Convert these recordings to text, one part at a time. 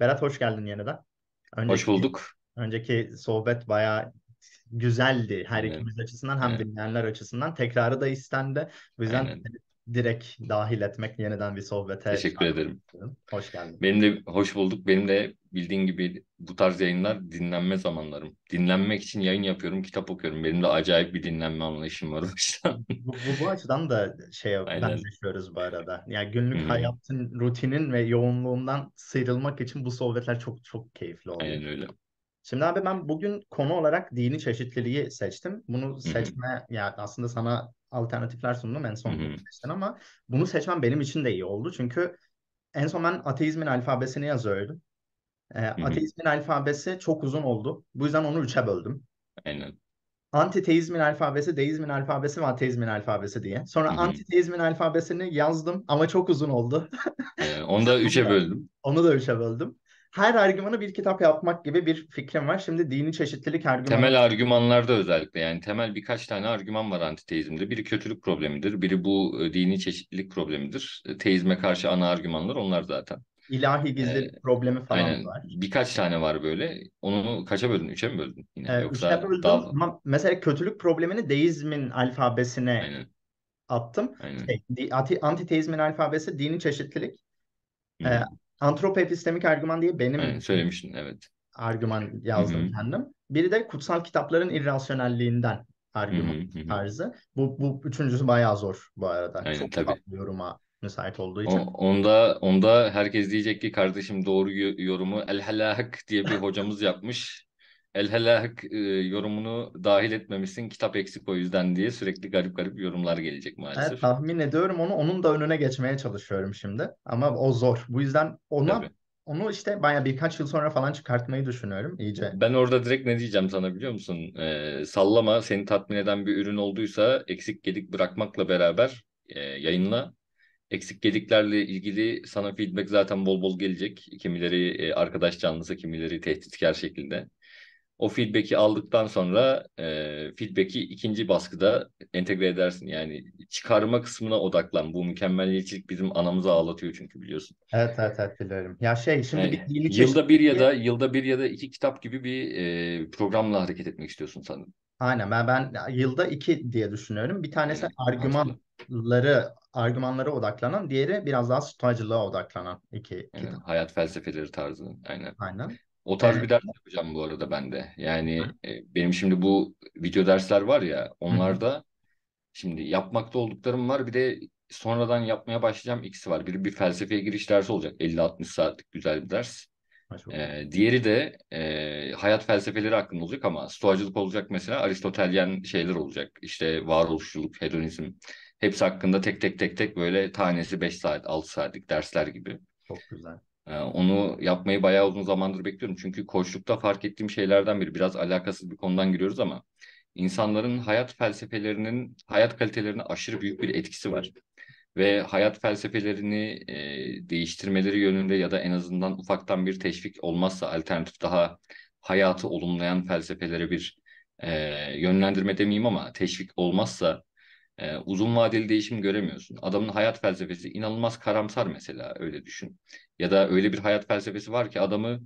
Berat hoş geldin yeniden. Hoş Önceki bulduk. önceki sohbet bayağı güzeldi her Evet, ikimiz açısından hem evet, dinleyenler açısından. Tekrarı da istendi. Bu yüzden aynen. Direkt dahil etmek, yeniden bir sohbete Teşekkür ederim. Hoş geldin. Benim de hoş bulduk. Benim de bildiğin gibi bu tarz yayınlar dinlenme zamanlarım. Dinlenmek için yayın yapıyorum, kitap okuyorum. Benim de acayip bir dinlenme anlayışım var o yüzden. Bu, bu, bu açıdan da Aynen. benzeşiyoruz bu arada. Yani günlük Hı-hı. hayatın rutinin ve yoğunluğundan sıyrılmak için bu sohbetler çok çok keyifli oluyor. Aynen öyle. Şimdi abi ben bugün konu olarak dini çeşitliliği seçtim. Bunu seçme yani aslında sana alternatifler sundum en son Hı-hı. seçtin ama bunu seçmem benim için de iyi oldu. Çünkü en son ben ateizmin alfabesini yazıyordum. Hı-hı. ateizmin alfabesi çok uzun oldu. Bu yüzden onu üçe böldüm. Aynen. Antiteizmin alfabesi, deizmin alfabesi ve ateizmin alfabesi diye. Sonra Hı-hı. antiteizmin alfabesini yazdım ama çok uzun oldu. Ee, onu da üçe böldüm. Onu da üçe böldüm. Her argümanı bir kitap yapmak gibi bir fikrim var. Şimdi dini çeşitlilik argümanı Temel argümanlarda özellikle yani temel birkaç tane argüman var antiteizmde. Biri kötülük problemidir, biri bu e, dini çeşitlilik problemidir. E, Teizme karşı ana argümanlar onlar zaten. ilahi Ee, gizlilik problemi falan aynen var. birkaç tane var böyle. Onu kaça böldün? Üçe mi böldün yine? Ee, üçe Yoksa böldüm daha... ama mesela kötülük problemini deizmin alfabesine Aynen, attım. aynen. Şey, antiteizmin alfabesi dini çeşitlilik. Ee. Antropoepistemik argüman diye benim bir söylemiştin evet. argüman yazdım hı. kendim. Biri de kutsal kitapların irrasyonelliğinden argüman hı. Hı hı. tarzı. Bu, bu üçüncüsü bayağı zor bu arada. Aynen Çok tabii. yoruma müsait olduğu O, için. onda onda herkes diyecek ki kardeşim doğru yo- yorumu El Helahık diye bir hocamız yapmış. El Helahık e, yorumunu dahil etmemişsin. Kitap eksik o yüzden diye sürekli garip garip yorumlar gelecek Evet, maalesef. tahmin ediyorum onu. Onun da önüne geçmeye çalışıyorum şimdi. Ama o zor. Bu yüzden ona Tabii. onu işte bayağı birkaç yıl sonra falan çıkartmayı düşünüyorum iyice. Ben orada direkt ne diyeceğim sana biliyor musun? Ee, sallama seni tatmin eden bir ürün olduysa eksik gedik bırakmakla beraber e, yayınla. Eksik gediklerle ilgili sana feedback zaten bol bol gelecek. Kimileri e, arkadaş canlısı, kimileri tehditkar şekilde. O feedback'i aldıktan sonra e, feedback'i ikinci baskıda entegre edersin. Yani çıkarma kısmına odaklan. Bu mükemmelliyetçilik bizim anamızı ağlatıyor çünkü biliyorsun. Evet evet evet biliyorum. Ya şey şimdi bir Yani dini yılda bir ya da yılda bir ya da iki kitap gibi bir e, programla hareket etmek istiyorsun sanırım. aynen ben, ben yılda iki diye düşünüyorum. Bir tanesi mantıklı. argümanları argümanlara odaklanan, diğeri biraz daha stoacılığa odaklanan iki Aynen, kitap. hayat felsefeleri tarzı. Aynen. Aynen. O tarz bir ders yapacağım bu arada ben de. Yani e, benim şimdi bu video dersler var ya onlarda şimdi yapmakta olduklarım var bir de sonradan yapmaya başlayacağım ikisi var. Biri bir felsefeye giriş dersi olacak 50-60 saatlik güzel bir ders. Ee, diğeri de e, hayat felsefeleri hakkında olacak ama stoacılık olacak mesela Aristotelyen şeyler olacak. İşte varoluşçuluk, hedonizm hepsi hakkında tek tek tek tek böyle tanesi 5 saat 6 saatlik dersler gibi. Çok güzel. Ee, Onu yapmayı bayağı uzun zamandır bekliyorum. Çünkü koçlukta fark ettiğim şeylerden biri. Biraz alakasız bir konudan giriyoruz ama insanların hayat felsefelerinin, hayat kalitelerine aşırı büyük bir etkisi var. Ve hayat felsefelerini e, değiştirmeleri yönünde ya da en azından ufaktan bir teşvik olmazsa alternatif daha hayatı olumlayan felsefelere bir e, yönlendirme demeyeyim ama teşvik olmazsa e, uzun vadeli değişim göremiyorsun. Adamın hayat felsefesi inanılmaz karamsar mesela öyle düşün. Ya da öyle bir hayat felsefesi var ki adamı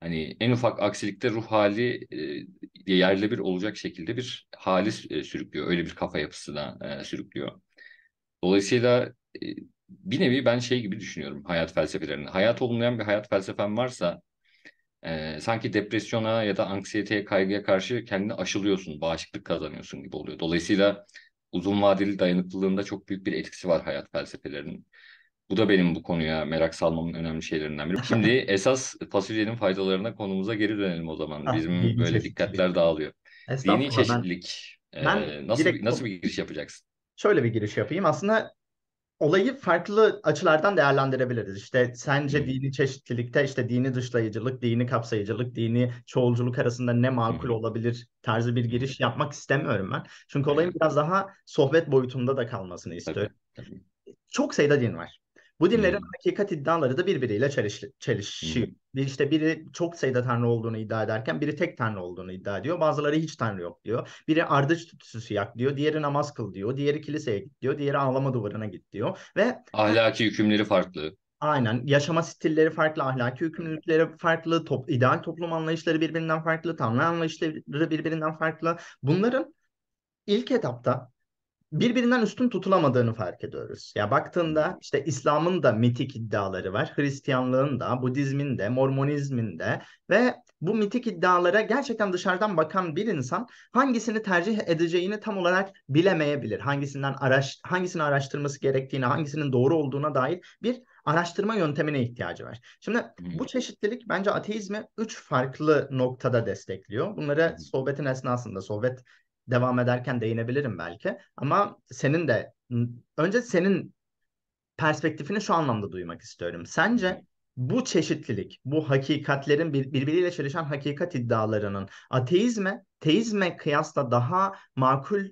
hani en ufak aksilikte ruh hali e, yerle bir olacak şekilde bir hali e, sürüklüyor. Öyle bir kafa yapısına e, sürüklüyor. Dolayısıyla e, bir nevi ben şey gibi düşünüyorum hayat felsefelerini. Hayat olumlayan bir hayat felsefen varsa e, sanki depresyona ya da anksiyeteye, kaygıya karşı kendini aşılıyorsun, bağışıklık kazanıyorsun gibi oluyor. Dolayısıyla uzun vadeli dayanıklılığında çok büyük bir etkisi var hayat felsefelerinin. Bu da benim bu konuya merak salmamın önemli şeylerinden biri. Şimdi esas fasulyenin faydalarına konumuza geri dönelim o zaman. Ah, Bizim böyle çeşitlilik. dikkatler dağılıyor. Dini Estağfurullah ben çeşitlilik e, ben nasıl direkt nasıl bir giriş yapacaksın? şöyle bir giriş yapayım. Aslında olayı farklı açılardan değerlendirebiliriz. İşte sence dini çeşitlilikte işte dini dışlayıcılık, dini kapsayıcılık, dini çoğulculuk arasında ne makul olabilir tarzı bir giriş yapmak istemiyorum ben. Çünkü olayın biraz daha sohbet boyutunda da kalmasını Tabii. istiyorum. Tabii. Çok sayıda din var. Bu dinlerin hı hakikat iddiaları da birbiriyle çeliş, çelişiyor. Bir işte biri çok sayıda tanrı olduğunu iddia ederken biri tek tanrı olduğunu iddia ediyor. Bazıları hiç tanrı yok diyor. Biri ardıç tütsüsü yak diyor. Diğeri namaz kıl diyor. Diğeri kiliseye git diyor. Diğeri ağlama duvarına git diyor. Ve Ahlaki hükümleri farklı. Aynen. Yaşama stilleri farklı, ahlaki yükümlülükleri farklı, top, ideal toplum anlayışları birbirinden farklı, tanrı anlayışları birbirinden farklı. Bunların ilk etapta birbirinden üstün tutulamadığını fark ediyoruz. Ya baktığında işte İslam'ın da mitik iddiaları var, Hristiyanlığın da, Budizmin de, Mormonizmin de ve bu mitik iddialara gerçekten dışarıdan bakan bir insan hangisini tercih edeceğini tam olarak bilemeyebilir. Hangisinden araş hangisini araştırması gerektiğini, hangisinin doğru olduğuna dair bir araştırma yöntemine ihtiyacı var. Şimdi bu çeşitlilik bence ateizmi üç farklı noktada destekliyor. Bunları sohbetin esnasında, sohbet devam ederken değinebilirim belki. Ama senin de önce senin perspektifini şu anlamda duymak istiyorum. Sence bu çeşitlilik, bu hakikatlerin bir, birbiriyle çelişen hakikat iddialarının ateizme, teizme kıyasla daha makul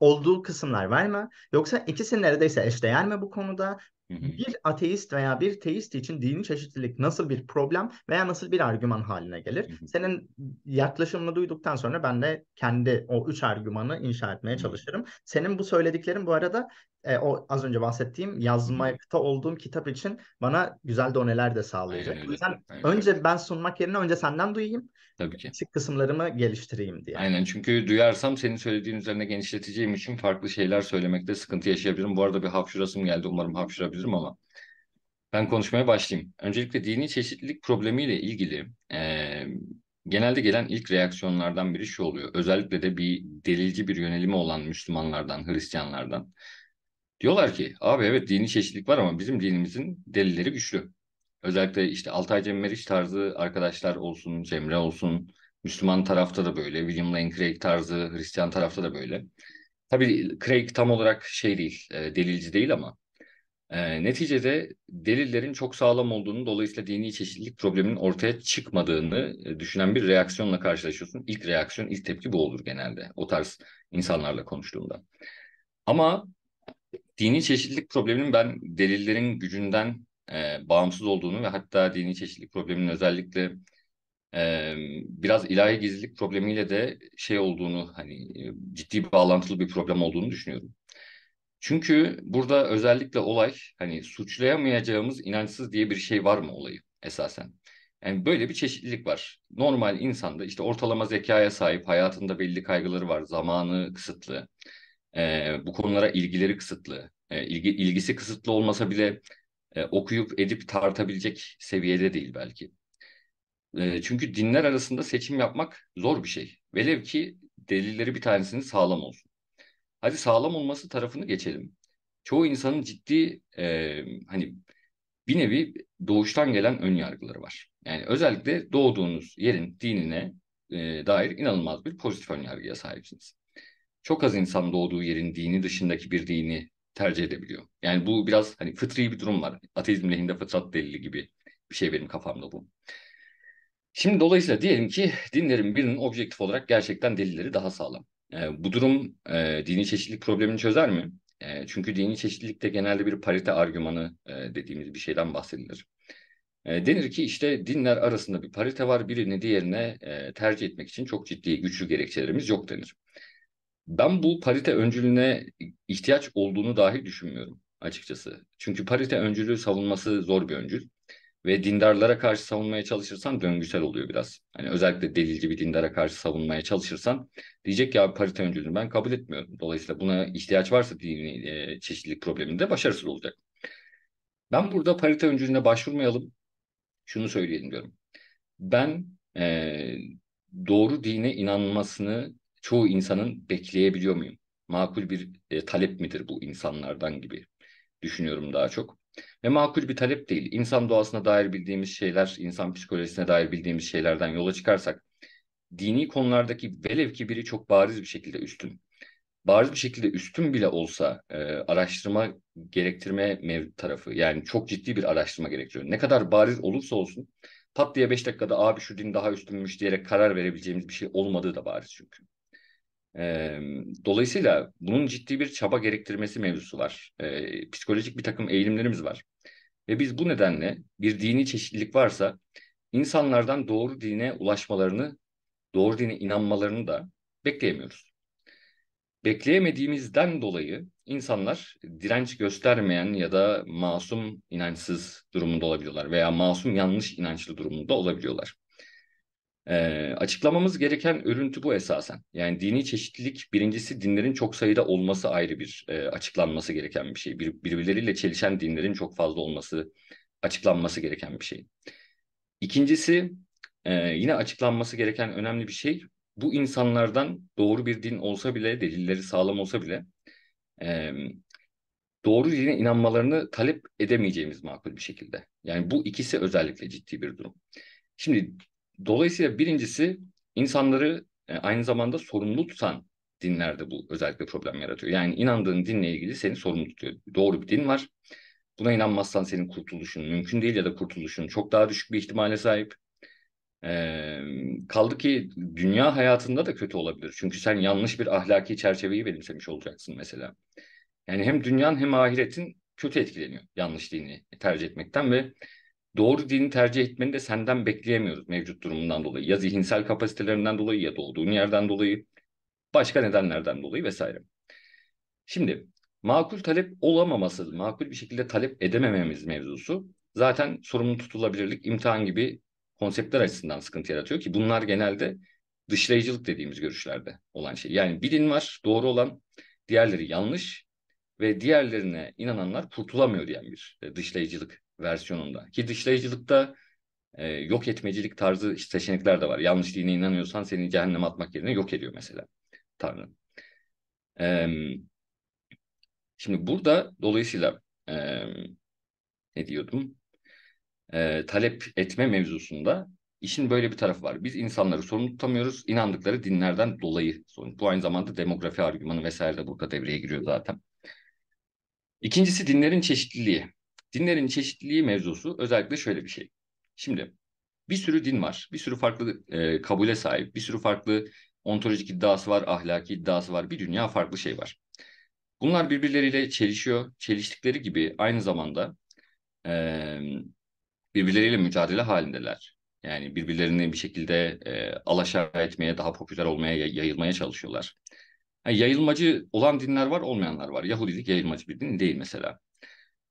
olduğu kısımlar var mı? Yoksa ikisi neredeyse eşdeğer mi bu konuda? Bir ateist veya bir teist için dini çeşitlilik nasıl bir problem veya nasıl bir argüman haline gelir? Senin yaklaşımını duyduktan sonra ben de kendi o üç argümanı inşa etmeye çalışırım. Senin bu söylediklerin bu arada e, o az önce bahsettiğim yazmakta olduğum kitap için bana güzel doneler de sağlayacak. Aynen O yüzden öyle. Aynen önce ben sunmak yerine önce senden duyayım. Tabii ki. Eksik kısımlarımı geliştireyim diye. Aynen çünkü duyarsam senin söylediğin üzerine genişleteceğim için farklı şeyler söylemekte sıkıntı yaşayabilirim. Bu arada bir hapşurasım geldi. Umarım hapşurabilirim ama ben konuşmaya başlayayım. Öncelikle dini çeşitlilik problemiyle ilgili eee, genelde gelen ilk reaksiyonlardan biri şu oluyor. Özellikle de bir delilci bir yönelimi olan Müslümanlardan, Hristiyanlardan. Diyorlar ki abi evet dini çeşitlilik var ama bizim dinimizin delilleri güçlü. Özellikle işte Altay Cem Meriç tarzı arkadaşlar olsun, Cemre olsun, Müslüman tarafta da böyle, William Lane Craig tarzı Hristiyan tarafta da böyle. Tabii Craig tam olarak şey değil, e, delilci değil ama e, neticede delillerin çok sağlam olduğunu, dolayısıyla dini çeşitlilik probleminin ortaya çıkmadığını e, düşünen bir reaksiyonla karşılaşıyorsun. İlk reaksiyon, ilk tepki bu olur genelde o tarz insanlarla konuştuğunda. Ama dini çeşitlilik probleminin ben delillerin gücünden e, bağımsız olduğunu ve hatta dini çeşitlilik probleminin özellikle e, biraz ilahi gizlilik problemiyle de şey olduğunu hani ciddi bağlantılı bir problem olduğunu düşünüyorum. Çünkü burada özellikle olay hani suçlayamayacağımız inançsız diye bir şey var mı olayı esasen? Yani böyle bir çeşitlilik var. Normal insanda işte ortalama zekaya sahip, hayatında belli kaygıları var, zamanı kısıtlı, e, bu konulara ilgileri kısıtlı, e, ilgi, ilgisi kısıtlı olmasa bile e, okuyup edip tartabilecek seviyede değil belki. E, çünkü dinler arasında seçim yapmak zor bir şey. Velev ki delilleri bir tanesinin sağlam olsun. Hadi sağlam olması tarafını geçelim. Çoğu insanın ciddi e, hani bir nevi doğuştan gelen ön yargıları var. Yani özellikle doğduğunuz yerin dinine e, dair inanılmaz bir pozitif ön yargıya sahipsiniz. Çok az insan doğduğu yerin dini dışındaki bir dini tercih edebiliyor. Yani bu biraz hani fıtri bir durum var. Ateizm lehinde fıtrat delili gibi bir şey benim kafamda bu. Şimdi dolayısıyla diyelim ki dinlerin birinin objektif olarak gerçekten delilleri daha sağlam. E, bu durum e, dini çeşitlilik problemini çözer mi? E, çünkü dini çeşitlilikte genelde bir parite argümanı e, dediğimiz bir şeyden bahsedilir. E, denir ki işte dinler arasında bir parite var, birini diğerine e, tercih etmek için çok ciddi güçlü gerekçelerimiz yok denir. Ben bu parite öncülüğüne ihtiyaç olduğunu dahi düşünmüyorum açıkçası. Çünkü parite öncülüğü savunması zor bir öncül. Ve dindarlara karşı savunmaya çalışırsan döngüsel oluyor biraz. Hani özellikle delilci bir dindara karşı savunmaya çalışırsan diyecek abi parite öncülüğünü ben kabul etmiyorum. Dolayısıyla buna ihtiyaç varsa dini e, çeşitlilik probleminde başarısız olacak. Ben burada parite öncülüğüne başvurmayalım. Şunu söyleyelim diyorum. Ben e, doğru dine inanmasını çoğu insanın bekleyebiliyor muyum? Makul bir e, talep midir bu insanlardan gibi düşünüyorum daha çok. Ve makul bir talep değil. İnsan doğasına dair bildiğimiz şeyler, insan psikolojisine dair bildiğimiz şeylerden yola çıkarsak, dini konulardaki velev ki biri çok bariz bir şekilde üstün. Bariz bir şekilde üstün bile olsa e, araştırma gerektirme mev tarafı yani çok ciddi bir araştırma gerektiriyor. Ne kadar bariz olursa olsun pat diye 5 dakikada abi şu din daha üstünmüş diyerek karar verebileceğimiz bir şey olmadığı da bariz çünkü. E, dolayısıyla bunun ciddi bir çaba gerektirmesi mevzusu var. E, psikolojik bir takım eğilimlerimiz var. Ve biz bu nedenle bir dini çeşitlilik varsa insanlardan doğru dine ulaşmalarını, doğru dine inanmalarını da bekleyemiyoruz. bekleyemediğimizden dolayı insanlar direnç göstermeyen ya da masum inançsız durumunda olabiliyorlar veya masum yanlış inançlı durumunda olabiliyorlar. Ee, açıklamamız gereken örüntü bu esasen. Yani dini çeşitlilik birincisi dinlerin çok sayıda olması ayrı bir e, açıklanması gereken bir şey. Bir, birbirleriyle çelişen dinlerin çok fazla olması açıklanması gereken bir şey. İkincisi e, yine açıklanması gereken önemli bir şey bu insanlardan doğru bir din olsa bile, delilleri sağlam olsa bile e, doğru dine inanmalarını talep edemeyeceğimiz makul bir şekilde. Yani bu ikisi özellikle ciddi bir durum. Şimdi dolayısıyla birincisi insanları e, aynı zamanda sorumlu tutan dinlerde bu özellikle problem yaratıyor. Yani inandığın dinle ilgili seni sorumlu tutuyor. Doğru bir din var. Buna inanmazsan senin kurtuluşun mümkün değil ya da kurtuluşun çok daha düşük bir ihtimale sahip. Ee, kaldı ki dünya hayatında da kötü olabilir. Çünkü sen yanlış bir ahlaki çerçeveyi benimsemiş olacaksın mesela. Yani hem dünyanın hem ahiretin kötü etkileniyor yanlış dini tercih etmekten ve doğru dini tercih etmeni de senden bekleyemiyoruz mevcut durumundan dolayı. Ya zihinsel kapasitelerinden dolayı ya doğduğun yerden dolayı başka nedenlerden dolayı vesaire. Şimdi makul talep olamaması, makul bir şekilde talep edemememiz mevzusu zaten sorumlu tutulabilirlik, imtihan gibi konseptler açısından sıkıntı yaratıyor ki bunlar genelde dışlayıcılık dediğimiz görüşlerde olan şey. Yani bir din var, doğru olan, diğerleri yanlış ve diğerlerine inananlar kurtulamıyor diyen bir e, dışlayıcılık versiyonunda. Ki dışlayıcılıkta e, yok etmecilik tarzı seçenekler de var. Yanlış dine inanıyorsan seni cehenneme atmak yerine yok ediyor mesela Tanrı. E, şimdi burada dolayısıyla e, ne diyordum? e, talep etme mevzusunda işin böyle bir tarafı var. Biz insanları sorumlu tutamıyoruz inandıkları dinlerden dolayı. Bu aynı zamanda demografi argümanı vesaire de burada devreye giriyor zaten. İkincisi dinlerin çeşitliliği. Dinlerin çeşitliliği mevzusu özellikle şöyle bir şey. Şimdi bir sürü din var. Bir sürü farklı e, kabule sahip. Bir sürü farklı ontolojik iddiası var, ahlaki iddiası var. Bir dünya farklı şey var. Bunlar birbirleriyle çelişiyor. Çeliştikleri gibi aynı zamanda e, birbirleriyle mücadele halindeler. Yani birbirlerini bir şekilde e, alaşağı etmeye, daha popüler olmaya, yayılmaya çalışıyorlar. Yani yayılmacı olan dinler var, olmayanlar var. Yahudilik yayılmacı bir din değil mesela.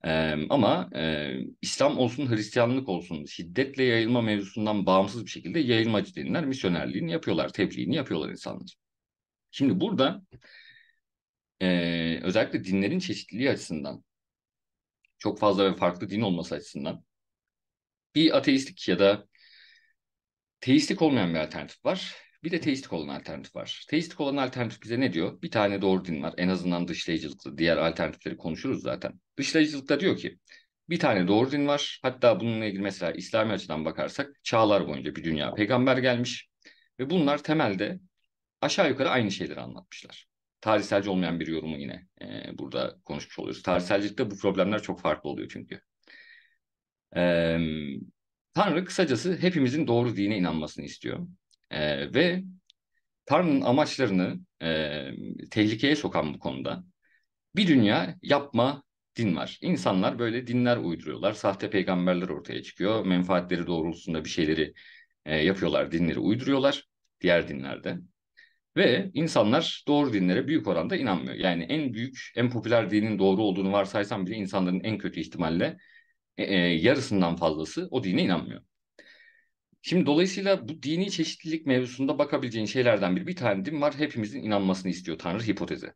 Ee, ama e, İslam olsun, Hristiyanlık olsun şiddetle yayılma mevzusundan bağımsız bir şekilde yayılmacı dinler misyonerliğini yapıyorlar, tebliğini yapıyorlar insanlar. Şimdi burada e, özellikle dinlerin çeşitliliği açısından çok fazla ve farklı din olması açısından bir ateistik ya da teistik olmayan bir alternatif var. Bir de teistik olan alternatif var. Teistik olan alternatif bize ne diyor? Bir tane doğru din var. En azından dışlayıcılıklı. Diğer alternatifleri konuşuruz zaten. Dışlayıcılıkta diyor ki bir tane doğru din var. Hatta bununla ilgili mesela İslami açıdan bakarsak çağlar boyunca bir dünya peygamber gelmiş. Ve bunlar temelde aşağı yukarı aynı şeyleri anlatmışlar. Tarihselci olmayan bir yorumu yine e, burada konuşmuş oluyoruz. Tarihselcilikte bu problemler çok farklı oluyor çünkü. Ee, Tanrı kısacası hepimizin doğru dine inanmasını istiyor. Ee, ve Tanrı'nın amaçlarını e, tehlikeye sokan bu konuda bir dünya yapma din var. İnsanlar böyle dinler uyduruyorlar. Sahte peygamberler ortaya çıkıyor. Menfaatleri doğrultusunda bir şeyleri e, yapıyorlar. Dinleri uyduruyorlar. Diğer dinlerde. Ve insanlar doğru dinlere büyük oranda inanmıyor. Yani en büyük, en popüler dinin doğru olduğunu varsaysam bile insanların en kötü ihtimalle e, e, yarısından fazlası o dine inanmıyor. Şimdi dolayısıyla bu dini çeşitlilik mevzusunda bakabileceğin şeylerden biri bir tane din var. Hepimizin inanmasını istiyor Tanrı hipotezi.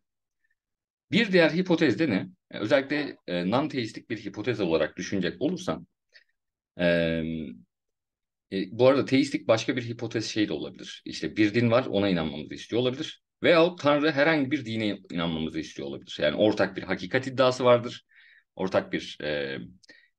Bir diğer hipotez de ne? E, özellikle e, non-teistik bir hipotez olarak düşünecek olursan e, e, bu arada teistik başka bir hipotez şey de olabilir. İşte bir din var ona inanmamızı istiyor olabilir. Veyahut Tanrı herhangi bir dine inanmamızı istiyor olabilir. Yani ortak bir hakikat iddiası vardır. Ortak bir e,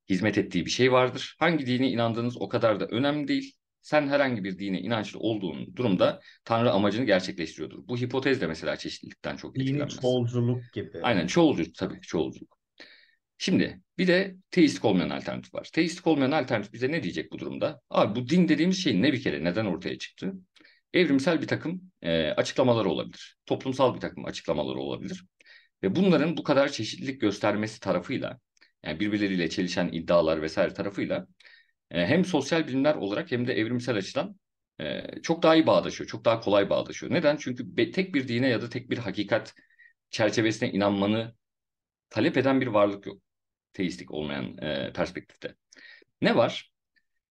hizmet ettiği bir şey vardır. Hangi dine inandığınız o kadar da önemli değil. Sen herhangi bir dine inançlı olduğun durumda Tanrı amacını gerçekleştiriyordur. Bu hipotez de mesela çeşitlilikten çok Dini etkilenmez. çoğulculuk gibi. Aynen çoğulculuk tabii çoğulculuk. Şimdi bir de teistik olmayan alternatif var. Teistik olmayan alternatif bize ne diyecek bu durumda? Abi bu din dediğimiz şey ne bir kere? Neden ortaya çıktı? Evrimsel bir takım e, açıklamaları olabilir. Toplumsal bir takım açıklamaları olabilir. Ve bunların bu kadar çeşitlilik göstermesi tarafıyla yani birbirleriyle çelişen iddialar vesaire tarafıyla e, hem sosyal bilimler olarak hem de evrimsel açıdan e, çok daha iyi bağdaşıyor, çok daha kolay bağdaşıyor. Neden? Çünkü be, tek bir dine ya da tek bir hakikat çerçevesine inanmanı talep eden bir varlık yok. Teistik olmayan e, perspektifte. Ne var?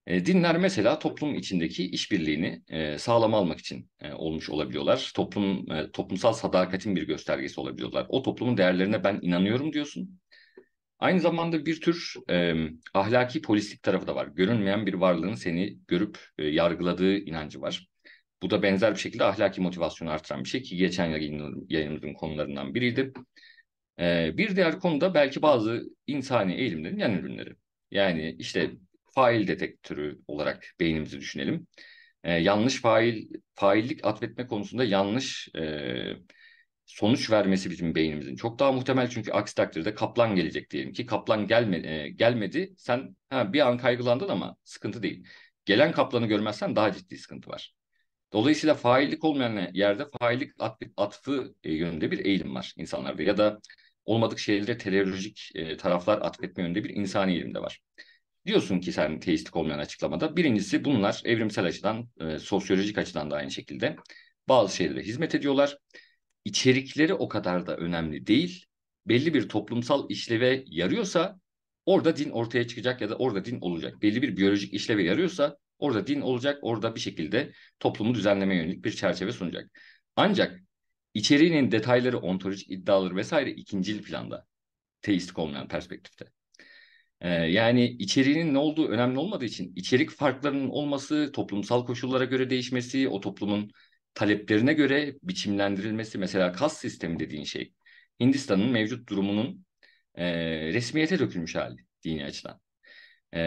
E, dinler mesela toplum içindeki işbirliğini e, sağlama almak için e, olmuş olabiliyorlar. Toplum e, toplumsal sadakatin bir göstergesi olabiliyorlar. O toplumun değerlerine ben inanıyorum diyorsun. Aynı zamanda bir tür e, ahlaki polislik tarafı da var. Görünmeyen bir varlığın seni görüp e, yargıladığı inancı var. Bu da benzer bir şekilde ahlaki motivasyonu artıran bir şey ki geçen yayın, yayınımızın konularından biriydi. E, bir diğer konu da belki bazı insani eğilimlerin yan ürünleri. Yani işte fail detektörü olarak beynimizi düşünelim. E, yanlış fail faillik atfetme konusunda yanlış e, sonuç vermesi bizim beynimizin çok daha muhtemel çünkü aksi takdirde kaplan gelecek diyelim ki kaplan gelme, e, gelmedi sen ha, bir an kaygılandın ama sıkıntı değil. Gelen kaplanı görmezsen daha ciddi sıkıntı var. Dolayısıyla faillik olmayan yerde faillik atfı e, yönünde bir eğilim var insanlarda ya da olmadık şeylere teleolojik e, taraflar atfetme yönünde bir insani eğilim de var. Diyorsun ki sen teistik olmayan açıklamada. Birincisi bunlar evrimsel açıdan, e, sosyolojik açıdan da aynı şekilde bazı şeylere hizmet ediyorlar. İçerikleri o kadar da önemli değil. Belli bir toplumsal işleve yarıyorsa orada din ortaya çıkacak ya da orada din olacak. Belli bir biyolojik işleve yarıyorsa orada din olacak, orada bir şekilde toplumu düzenlemeye yönelik bir çerçeve sunacak. Ancak içeriğinin detayları, ontolojik iddiaları vesaire ikincil planda teistik olmayan perspektifte. Ee, yani içeriğinin ne olduğu önemli olmadığı için içerik farklarının olması, toplumsal koşullara göre değişmesi, o toplumun taleplerine göre biçimlendirilmesi, mesela kas sistemi dediğin şey, Hindistan'ın mevcut durumunun e, resmiyete dökülmüş hali dini açıdan. E,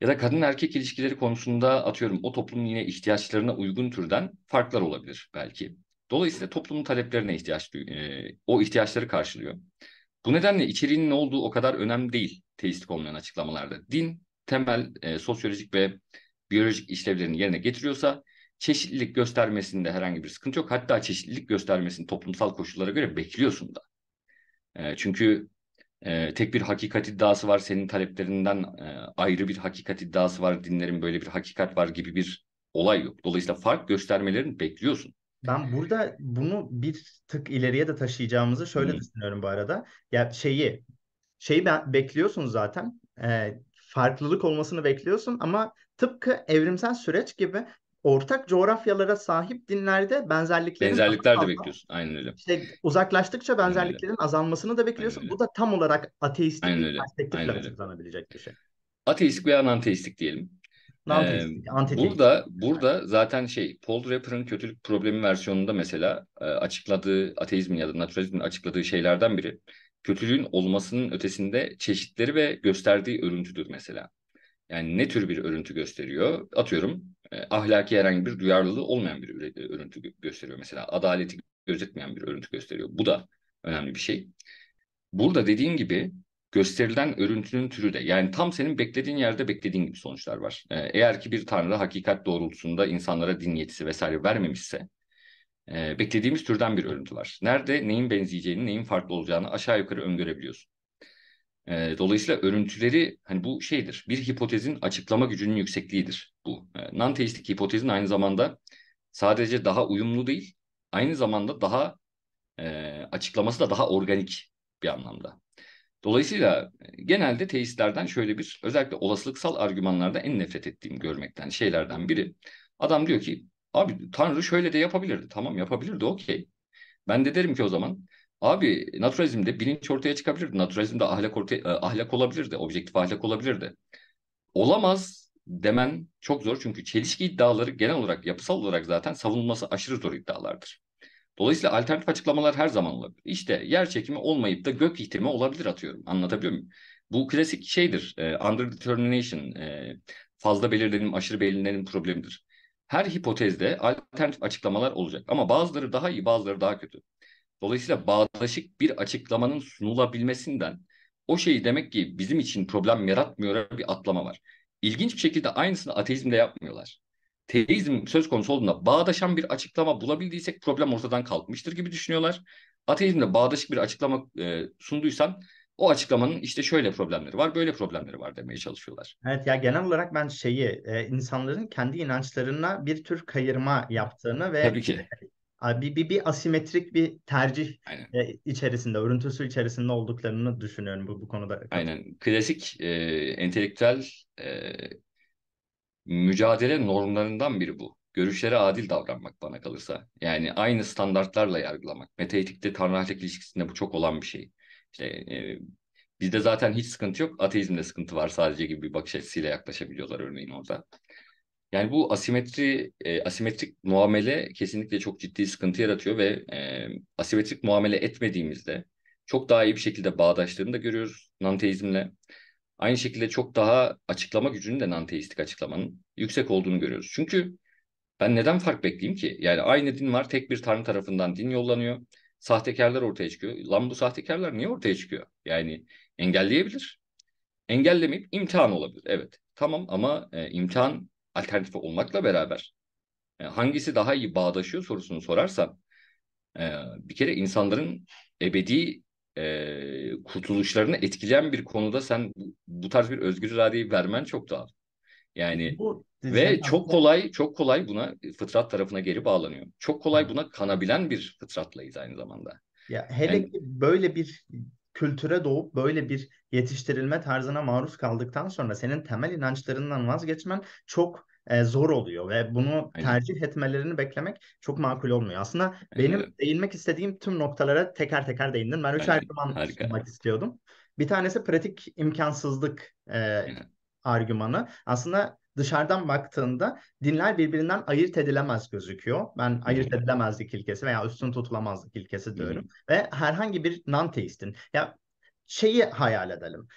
ya da kadın erkek ilişkileri konusunda atıyorum o toplumun yine ihtiyaçlarına uygun türden farklar olabilir belki. Dolayısıyla toplumun taleplerine ihtiyaç e, o ihtiyaçları karşılıyor. Bu nedenle içeriğinin ne olduğu o kadar önemli değil teistik olmayan açıklamalarda. Din temel e, sosyolojik ve biyolojik işlevlerini yerine getiriyorsa çeşitlilik göstermesinde herhangi bir sıkıntı yok. Hatta çeşitlilik göstermesini toplumsal koşullara göre bekliyorsun da. E, çünkü e, tek bir hakikat iddiası var, senin taleplerinden e, ayrı bir hakikat iddiası var, dinlerin böyle bir hakikat var gibi bir olay yok. Dolayısıyla fark göstermelerini bekliyorsun. Ben burada bunu bir tık ileriye de taşıyacağımızı şöyle hmm. düşünüyorum bu arada. Ya şeyi şeyi ben bekliyorsun zaten. E, farklılık olmasını bekliyorsun ama tıpkı evrimsel süreç gibi ortak coğrafyalara sahip dinlerde benzerliklerin benzerlikler de bekliyorsun. Aynen öyle. İşte uzaklaştıkça benzerliklerin azalmasını da bekliyorsun. Bu da tam olarak ateistik Aynen bir perspektifle açıklanabilecek bir şey. Ateistik veya nanteistik diyelim. Nanteistik, ee, burada burada zaten şey Paul Rapper'ın kötülük problemi versiyonunda mesela açıkladığı ateizmin ya da naturalizmin açıkladığı şeylerden biri kötülüğün olmasının ötesinde çeşitleri ve gösterdiği örüntüdür mesela. Yani ne tür bir örüntü gösteriyor? Atıyorum ahlaki herhangi bir duyarlılığı olmayan bir örüntü gösteriyor mesela. Adaleti gözetmeyen bir örüntü gösteriyor. Bu da önemli bir şey. Burada dediğin gibi gösterilen örüntünün türü de yani tam senin beklediğin yerde beklediğin gibi sonuçlar var. Eğer ki bir tanrı hakikat doğrultusunda insanlara din yetisi vesaire vermemişse beklediğimiz türden bir örüntü var. Nerede neyin benzeyeceğini, neyin farklı olacağını aşağı yukarı öngörebiliyorsun. E, dolayısıyla örüntüleri hani bu şeydir. Bir hipotezin açıklama gücünün yüksekliğidir bu. E, non-teistik hipotezin aynı zamanda sadece daha uyumlu değil, aynı zamanda daha e, açıklaması da daha organik bir anlamda. Dolayısıyla genelde teistlerden şöyle bir özellikle olasılıksal argümanlarda en nefret ettiğim görmekten şeylerden biri. Adam diyor ki abi Tanrı şöyle de yapabilirdi. Tamam yapabilirdi okey. Ben de derim ki o zaman Abi naturalizmde bilinç ortaya çıkabilirdi. Naturalizmde ahlak ortaya, e, ahlak olabilirdi. Objektif ahlak olabilirdi. Olamaz demen çok zor çünkü çelişki iddiaları genel olarak yapısal olarak zaten savunulması aşırı zor iddialardır. Dolayısıyla alternatif açıklamalar her zaman olabilir. İşte yer çekimi olmayıp da gök ihtimi olabilir atıyorum. Anlatabiliyor muyum? Bu klasik şeydir. E, underdetermination, e, fazla belirlenim, aşırı belirlenim problemidir. Her hipotezde alternatif açıklamalar olacak. Ama bazıları daha iyi, bazıları daha kötü. Dolayısıyla bağdaşık bir açıklamanın sunulabilmesinden o şeyi demek ki bizim için problem yaratmıyor bir atlama var. İlginç bir şekilde aynısını ateizmde yapmıyorlar. Teizm söz konusu olduğunda bağdaşan bir açıklama bulabildiysek problem ortadan kalkmıştır gibi düşünüyorlar. Ateizmde bağdaşık bir açıklama e, sunduysan O açıklamanın işte şöyle problemleri var, böyle problemleri var demeye çalışıyorlar. Evet ya genel olarak ben şeyi e, insanların kendi inançlarına bir tür kayırma yaptığını ve Tabii ki. Bir, bir, bir asimetrik bir tercih Aynen. e, içerisinde, örüntüsü içerisinde olduklarını düşünüyorum bu, bu konuda. Aynen. Klasik e, entelektüel e, mücadele normlarından biri bu. Görüşlere adil davranmak bana kalırsa. Yani aynı standartlarla yargılamak. Metaetikte tanrı ahlak ilişkisinde bu çok olan bir şey. İşte e, bizde zaten hiç sıkıntı yok. Ateizmde sıkıntı var sadece gibi bir bakış açısıyla yaklaşabiliyorlar örneğin orada. Yani bu asimetri, e, asimetrik muamele kesinlikle çok ciddi sıkıntı yaratıyor ve e, asimetrik muamele etmediğimizde çok daha iyi bir şekilde bağdaştığını da görüyoruz nanteizmle. Aynı şekilde çok daha açıklama gücünün de nanteistik açıklamanın yüksek olduğunu görüyoruz. Çünkü ben neden fark bekleyeyim ki? Yani aynı din var, tek bir tanrı tarafından din yollanıyor. Sahtekarlar ortaya çıkıyor. Lan bu sahtekarlar niye ortaya çıkıyor? Yani engelleyebilir. Engellemeyip imtihan olabilir. Evet. Tamam ama e, imtihan alternatifi olmakla beraber e, hangisi daha iyi bağdaşıyor sorusunu sorarsan e, bir kere insanların ebedi e, kurtuluşlarını etkileyen bir konuda sen bu, bu tarz bir özgür iradeyi vermen çok doğal. Yani Bu ve senin çok aslında kolay çok kolay buna fıtrat tarafına geri bağlanıyor. Çok kolay buna kanabilen bir fıtratlayız aynı zamanda. ya hele Yani ki böyle bir kültüre doğup böyle bir yetiştirilme tarzına maruz kaldıktan sonra senin temel inançlarından vazgeçmen çok e, zor oluyor ve bunu aynen, tercih etmelerini beklemek çok makul olmuyor. Aslında aynen benim değinmek istediğim tüm noktalara teker teker değindim. Ben üç argüman sunmak istiyordum. Bir tanesi pratik imkansızlık e, Aynen, argümanı. Aslında dışarıdan baktığında dinler birbirinden ayırt edilemez gözüküyor. Ben ayırt edilemezlik ilkesi veya üstün tutulamazlık ilkesi hı hı, diyorum. Ve herhangi bir non-teistin ya şeyi hayal edelim.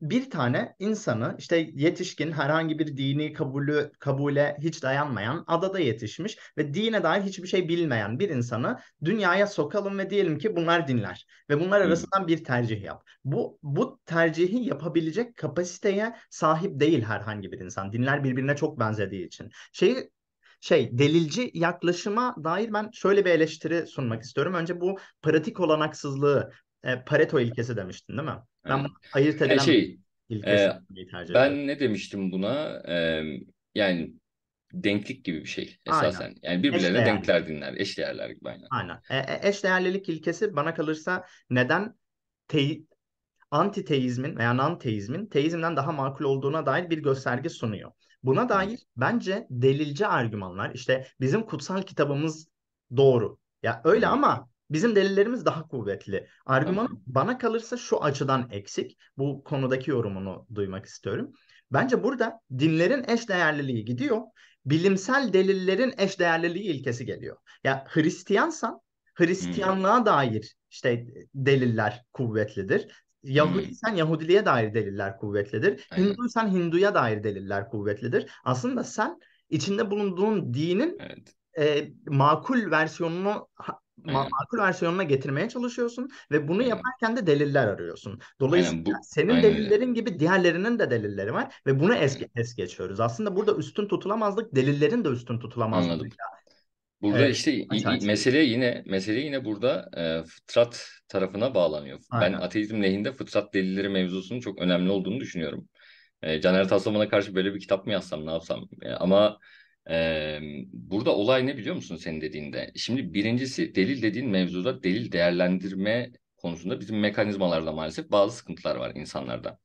Bir tane insanı işte yetişkin herhangi bir dini kabulü kabule hiç dayanmayan adada yetişmiş ve dine dair hiçbir şey bilmeyen bir insanı dünyaya sokalım ve diyelim ki bunlar dinler ve bunlar hı. arasından bir tercih yap. Bu bu tercihi yapabilecek kapasiteye sahip değil herhangi bir insan. Dinler birbirine çok benzediği için. Şey şey delilci yaklaşıma dair ben şöyle bir eleştiri sunmak istiyorum. Önce bu pratik olanaksızlığı e, Pareto ilkesi demiştin değil mi? Ben Aynen. bunu ayırt Yani edilen şey ilkesi e, tercih ben ne demiştim buna? E, yani denklik gibi bir şey Aynen. esasen. Yani birbirlerine denkler dinler, eşdeğerler gibi aynen. Aynen. E, e, eşdeğerlilik ilkesi bana kalırsa neden te antiteizmin veya non-teizmin teizmden daha makul olduğuna dair bir gösterge sunuyor. Buna dair bence delilci argümanlar işte bizim kutsal kitabımız doğru. Ya öyle ama bizim delillerimiz daha kuvvetli. Argümanı Tamam. bana kalırsa şu açıdan eksik. Bu konudaki yorumunu duymak istiyorum. Bence burada dinlerin eşdeğerliliği gidiyor. Bilimsel delillerin eşdeğerliliği ilkesi geliyor. Ya Hristiyansan Hristiyanlığa dair işte deliller kuvvetlidir. Yahudiysen Yahudiliğe dair deliller kuvvetlidir. Aynen. Hinduysan Hinduya dair deliller kuvvetlidir. Aslında sen içinde bulunduğun dinin Evet. e, makul versiyonunu Aynen. makul versiyonuna getirmeye çalışıyorsun ve bunu Aynen. yaparken de deliller arıyorsun. Dolayısıyla Aynen bu senin aynen delillerin gibi diğerlerinin de delilleri var ve bunu es, es geçiyoruz. Aslında burada üstün tutulamazlık delillerin de üstün tutulamazlığı. Anladım. Burada E, işte i- mesele yine mesele yine burada e, fıtrat tarafına bağlanıyor. Ben Aynen. ateizm lehinde fıtrat delilleri mevzusunun çok önemli olduğunu düşünüyorum. E, Caner Taslaman'a karşı böyle bir kitap mı yazsam ne yapsam? E, ama burada olay ne biliyor musun senin dediğinde? Şimdi birincisi delil dediğin mevzuda delil değerlendirme konusunda bizim mekanizmalarda maalesef bazı sıkıntılar var insanlarda.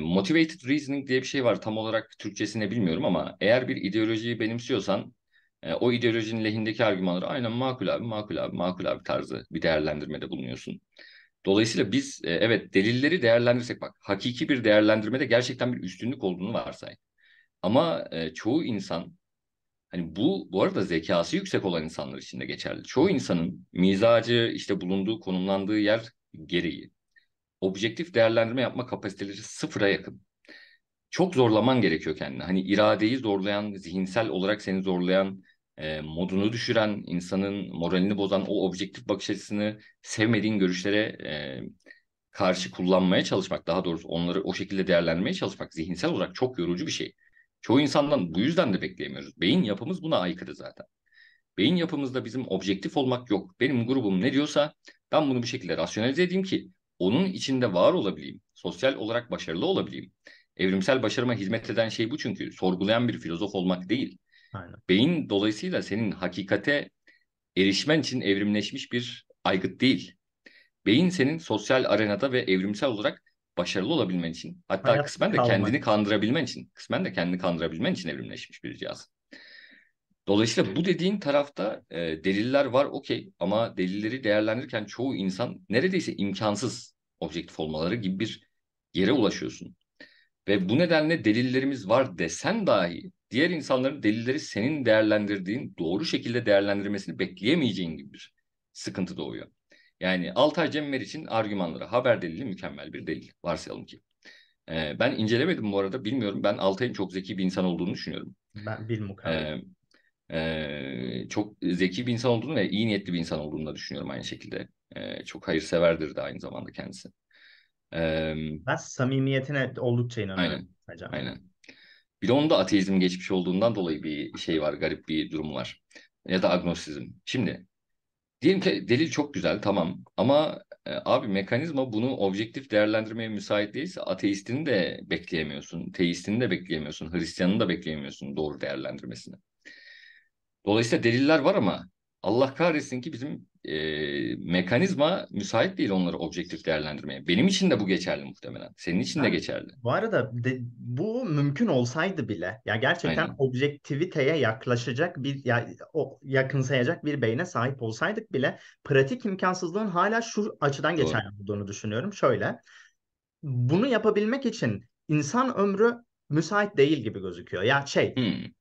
Motivated reasoning diye bir şey var. Tam olarak Türkçesini bilmiyorum ama eğer bir ideolojiyi benimsiyorsan o ideolojinin lehindeki argümanları aynen makul abi, makul abi, makul abi tarzı bir değerlendirmede bulunuyorsun. Dolayısıyla biz evet delilleri değerlendirsek bak hakiki bir değerlendirmede gerçekten bir üstünlük olduğunu varsay. Ama e, çoğu insan hani bu bu arada zekası yüksek olan insanlar için de geçerli. Çoğu insanın mizacı işte bulunduğu konumlandığı yer gereği objektif değerlendirme yapma kapasiteleri sıfıra yakın. Çok zorlaman gerekiyor kendini. Hani iradeyi zorlayan, zihinsel olarak seni zorlayan, e, modunu düşüren, insanın moralini bozan o objektif bakış açısını sevmediğin görüşlere e, karşı kullanmaya çalışmak, daha doğrusu onları o şekilde değerlendirmeye çalışmak zihinsel olarak çok yorucu bir şey. Çoğu insandan bu yüzden de bekleyemiyoruz. Beyin yapımız buna aykırı zaten. Beyin yapımızda bizim objektif olmak yok. Benim grubum ne diyorsa ben bunu bir şekilde rasyonelize edeyim ki onun içinde var olabileyim, sosyal olarak başarılı olabileyim. Evrimsel başarıma hizmet eden şey bu çünkü sorgulayan bir filozof olmak değil. Aynen. Beyin dolayısıyla senin hakikate erişmen için evrimleşmiş bir aygıt değil. Beyin senin sosyal arenada ve evrimsel olarak başarılı olabilmen için, hatta Hayatta kısmen de kalmak. kendini kandırabilmen için, kısmen de kendini kandırabilmen için evrimleşmiş bir cihaz. Dolayısıyla bu dediğin tarafta e, deliller var okey ama delilleri değerlendirirken çoğu insan neredeyse imkansız objektif olmaları gibi bir yere ulaşıyorsun. Ve bu nedenle delillerimiz var desen dahi diğer insanların delilleri senin değerlendirdiğin doğru şekilde değerlendirmesini bekleyemeyeceğin gibi bir sıkıntı doğuyor. Yani Altay Cemmer için argümanları haber delili mükemmel bir delil varsayalım ki. Ee, ben incelemedim bu arada bilmiyorum ben Altay'ın çok zeki bir insan olduğunu düşünüyorum. Ben bir mukavemet. Ee, e, çok zeki bir insan olduğunu ve iyi niyetli bir insan olduğunu da düşünüyorum aynı şekilde. Ee, çok hayırseverdir de aynı zamanda kendisi. Ee, Ben samimiyetine oldukça inanıyorum. aynen, hocam. aynen. Bir de onun da ateizm geçmiş olduğundan dolayı bir şey var, garip bir durum var. Ya da agnosizm. Şimdi diyelim ki delil çok güzel tamam ama e, abi mekanizma bunu objektif değerlendirmeye müsait değilse ateistini de bekleyemiyorsun, teistini de bekleyemiyorsun, Hristiyanını da bekleyemiyorsun doğru değerlendirmesini. Dolayısıyla deliller var ama Allah kahretsin ki bizim e, mekanizma müsait değil onları objektif değerlendirmeye. Benim için de bu geçerli muhtemelen. Senin için de geçerli. Bu arada de- bu mümkün olsaydı bile ya gerçekten Aynen. objektiviteye yaklaşacak bir ya o yakınsayacak bir beyne sahip olsaydık bile pratik imkansızlığın hala şu açıdan Doğru. geçerli olduğunu düşünüyorum. Şöyle bunu yapabilmek için insan ömrü müsait değil gibi gözüküyor. Ya şey Hmm,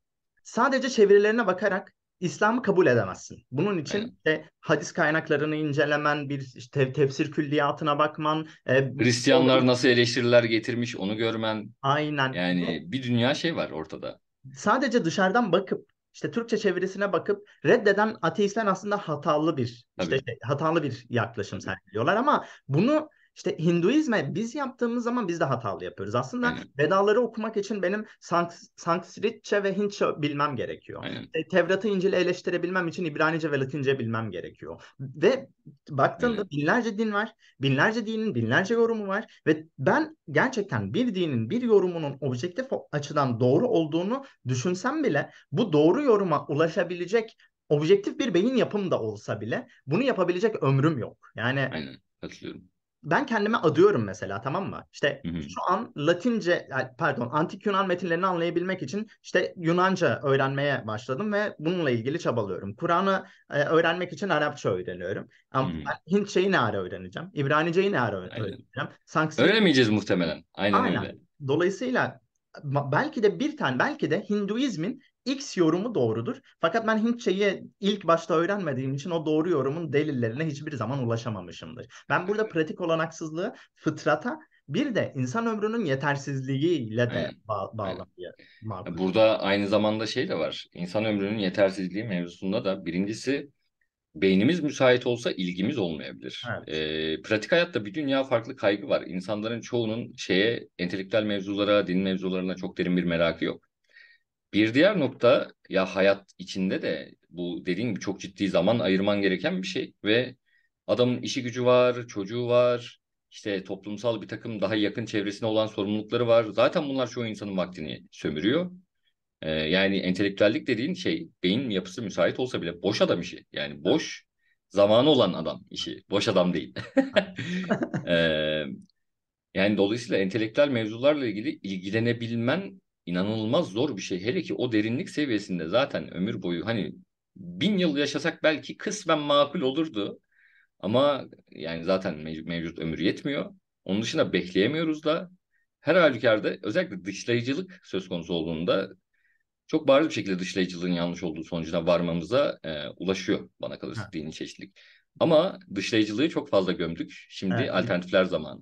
sadece çevirilerine bakarak İslam'ı kabul edemezsin. Bunun için de hadis kaynaklarını incelemen, bir işte tefsir külliyatına bakman, e, Hristiyanlar doğru- nasıl eleştiriler getirmiş onu görmen. aynen Yani bir dünya şey var ortada. sadece dışarıdan bakıp işte Türkçe çevirisine bakıp reddeden ateistler aslında hatalı bir işte şey, hatalı bir yaklaşım sergiliyorlar ama bunu işte Hinduizme biz yaptığımız zaman biz de hatalı yapıyoruz. Aslında Aynen. Vedaları okumak için benim Sans- Sanskritçe ve Hintçe bilmem gerekiyor. Aynen. E, Tevrat'ı İncil'i eleştirebilmem için İbranice ve Latince bilmem gerekiyor. Ve baktığında Öyle. binlerce din var. Binlerce dinin binlerce yorumu var. Ve ben gerçekten bir dinin bir yorumunun objektif açıdan doğru olduğunu düşünsem bile bu doğru yoruma ulaşabilecek objektif bir beyin yapım da olsa bile bunu yapabilecek ömrüm yok. Yani Aynen. Katılıyorum. Ben kendime adıyorum mesela tamam mı? İşte Hı hı. şu an Latince yani pardon antik Yunan metinlerini anlayabilmek için işte Yunanca öğrenmeye başladım ve bununla ilgili çabalıyorum. Kur'an'ı e, öğrenmek için Arapça öğreniyorum. Ama hı. ben Hintçeyi ne ara öğreneceğim? İbraniceyi ne ara Aynen. öğreneceğim? Sanskrit Öğrenemeyeceğiz muhtemelen. Aynen, Aynen. öyle. Dolayısıyla belki de bir tane belki de Hinduizmin X yorumu doğrudur. Fakat ben Hintçeyi ilk başta öğrenmediğim için o doğru yorumun delillerine hiçbir zaman ulaşamamışımdır. Ben burada pratik olanaksızlığı fıtrata bir de insan ömrünün yetersizliğiyle de ba-. Burada aynı zamanda şey de var. İnsan ömrünün yetersizliği mevzusunda da birincisi beynimiz müsait olsa ilgimiz olmayabilir. Evet. Ee, pratik hayatta bir dünya farklı kaygı var. İnsanların çoğunun şeye, entelektüel mevzulara, din mevzularına çok derin bir merakı yok. Bir diğer nokta ya hayat içinde de bu dediğin gibi çok ciddi zaman ayırman gereken bir şey ve adamın işi gücü var, çocuğu var, işte toplumsal bir takım daha yakın çevresine olan sorumlulukları var. Zaten bunlar çoğu insanın vaktini sömürüyor. Ee, yani entelektüellik dediğin şey beyin yapısı müsait olsa bile boş adam işi. Yani boş zamanı olan adam işi. Boş adam değil. Ee, yani dolayısıyla entelektüel mevzularla ilgili ilgilenebilmen inanılmaz zor bir şey. Hele ki o derinlik seviyesinde zaten ömür boyu hani bin yıl yaşasak belki kısmen makul olurdu. Ama yani zaten mev- mevcut ömür yetmiyor. Onun dışında bekleyemiyoruz da. Her halükarda özellikle dışlayıcılık söz konusu olduğunda çok bariz bir şekilde dışlayıcılığın yanlış olduğu sonucuna varmamıza e, ulaşıyor bana kalırsa Evet. dini çeşitlilik. Ama dışlayıcılığı çok fazla gömdük. Şimdi Evet. alternatifler zamanı.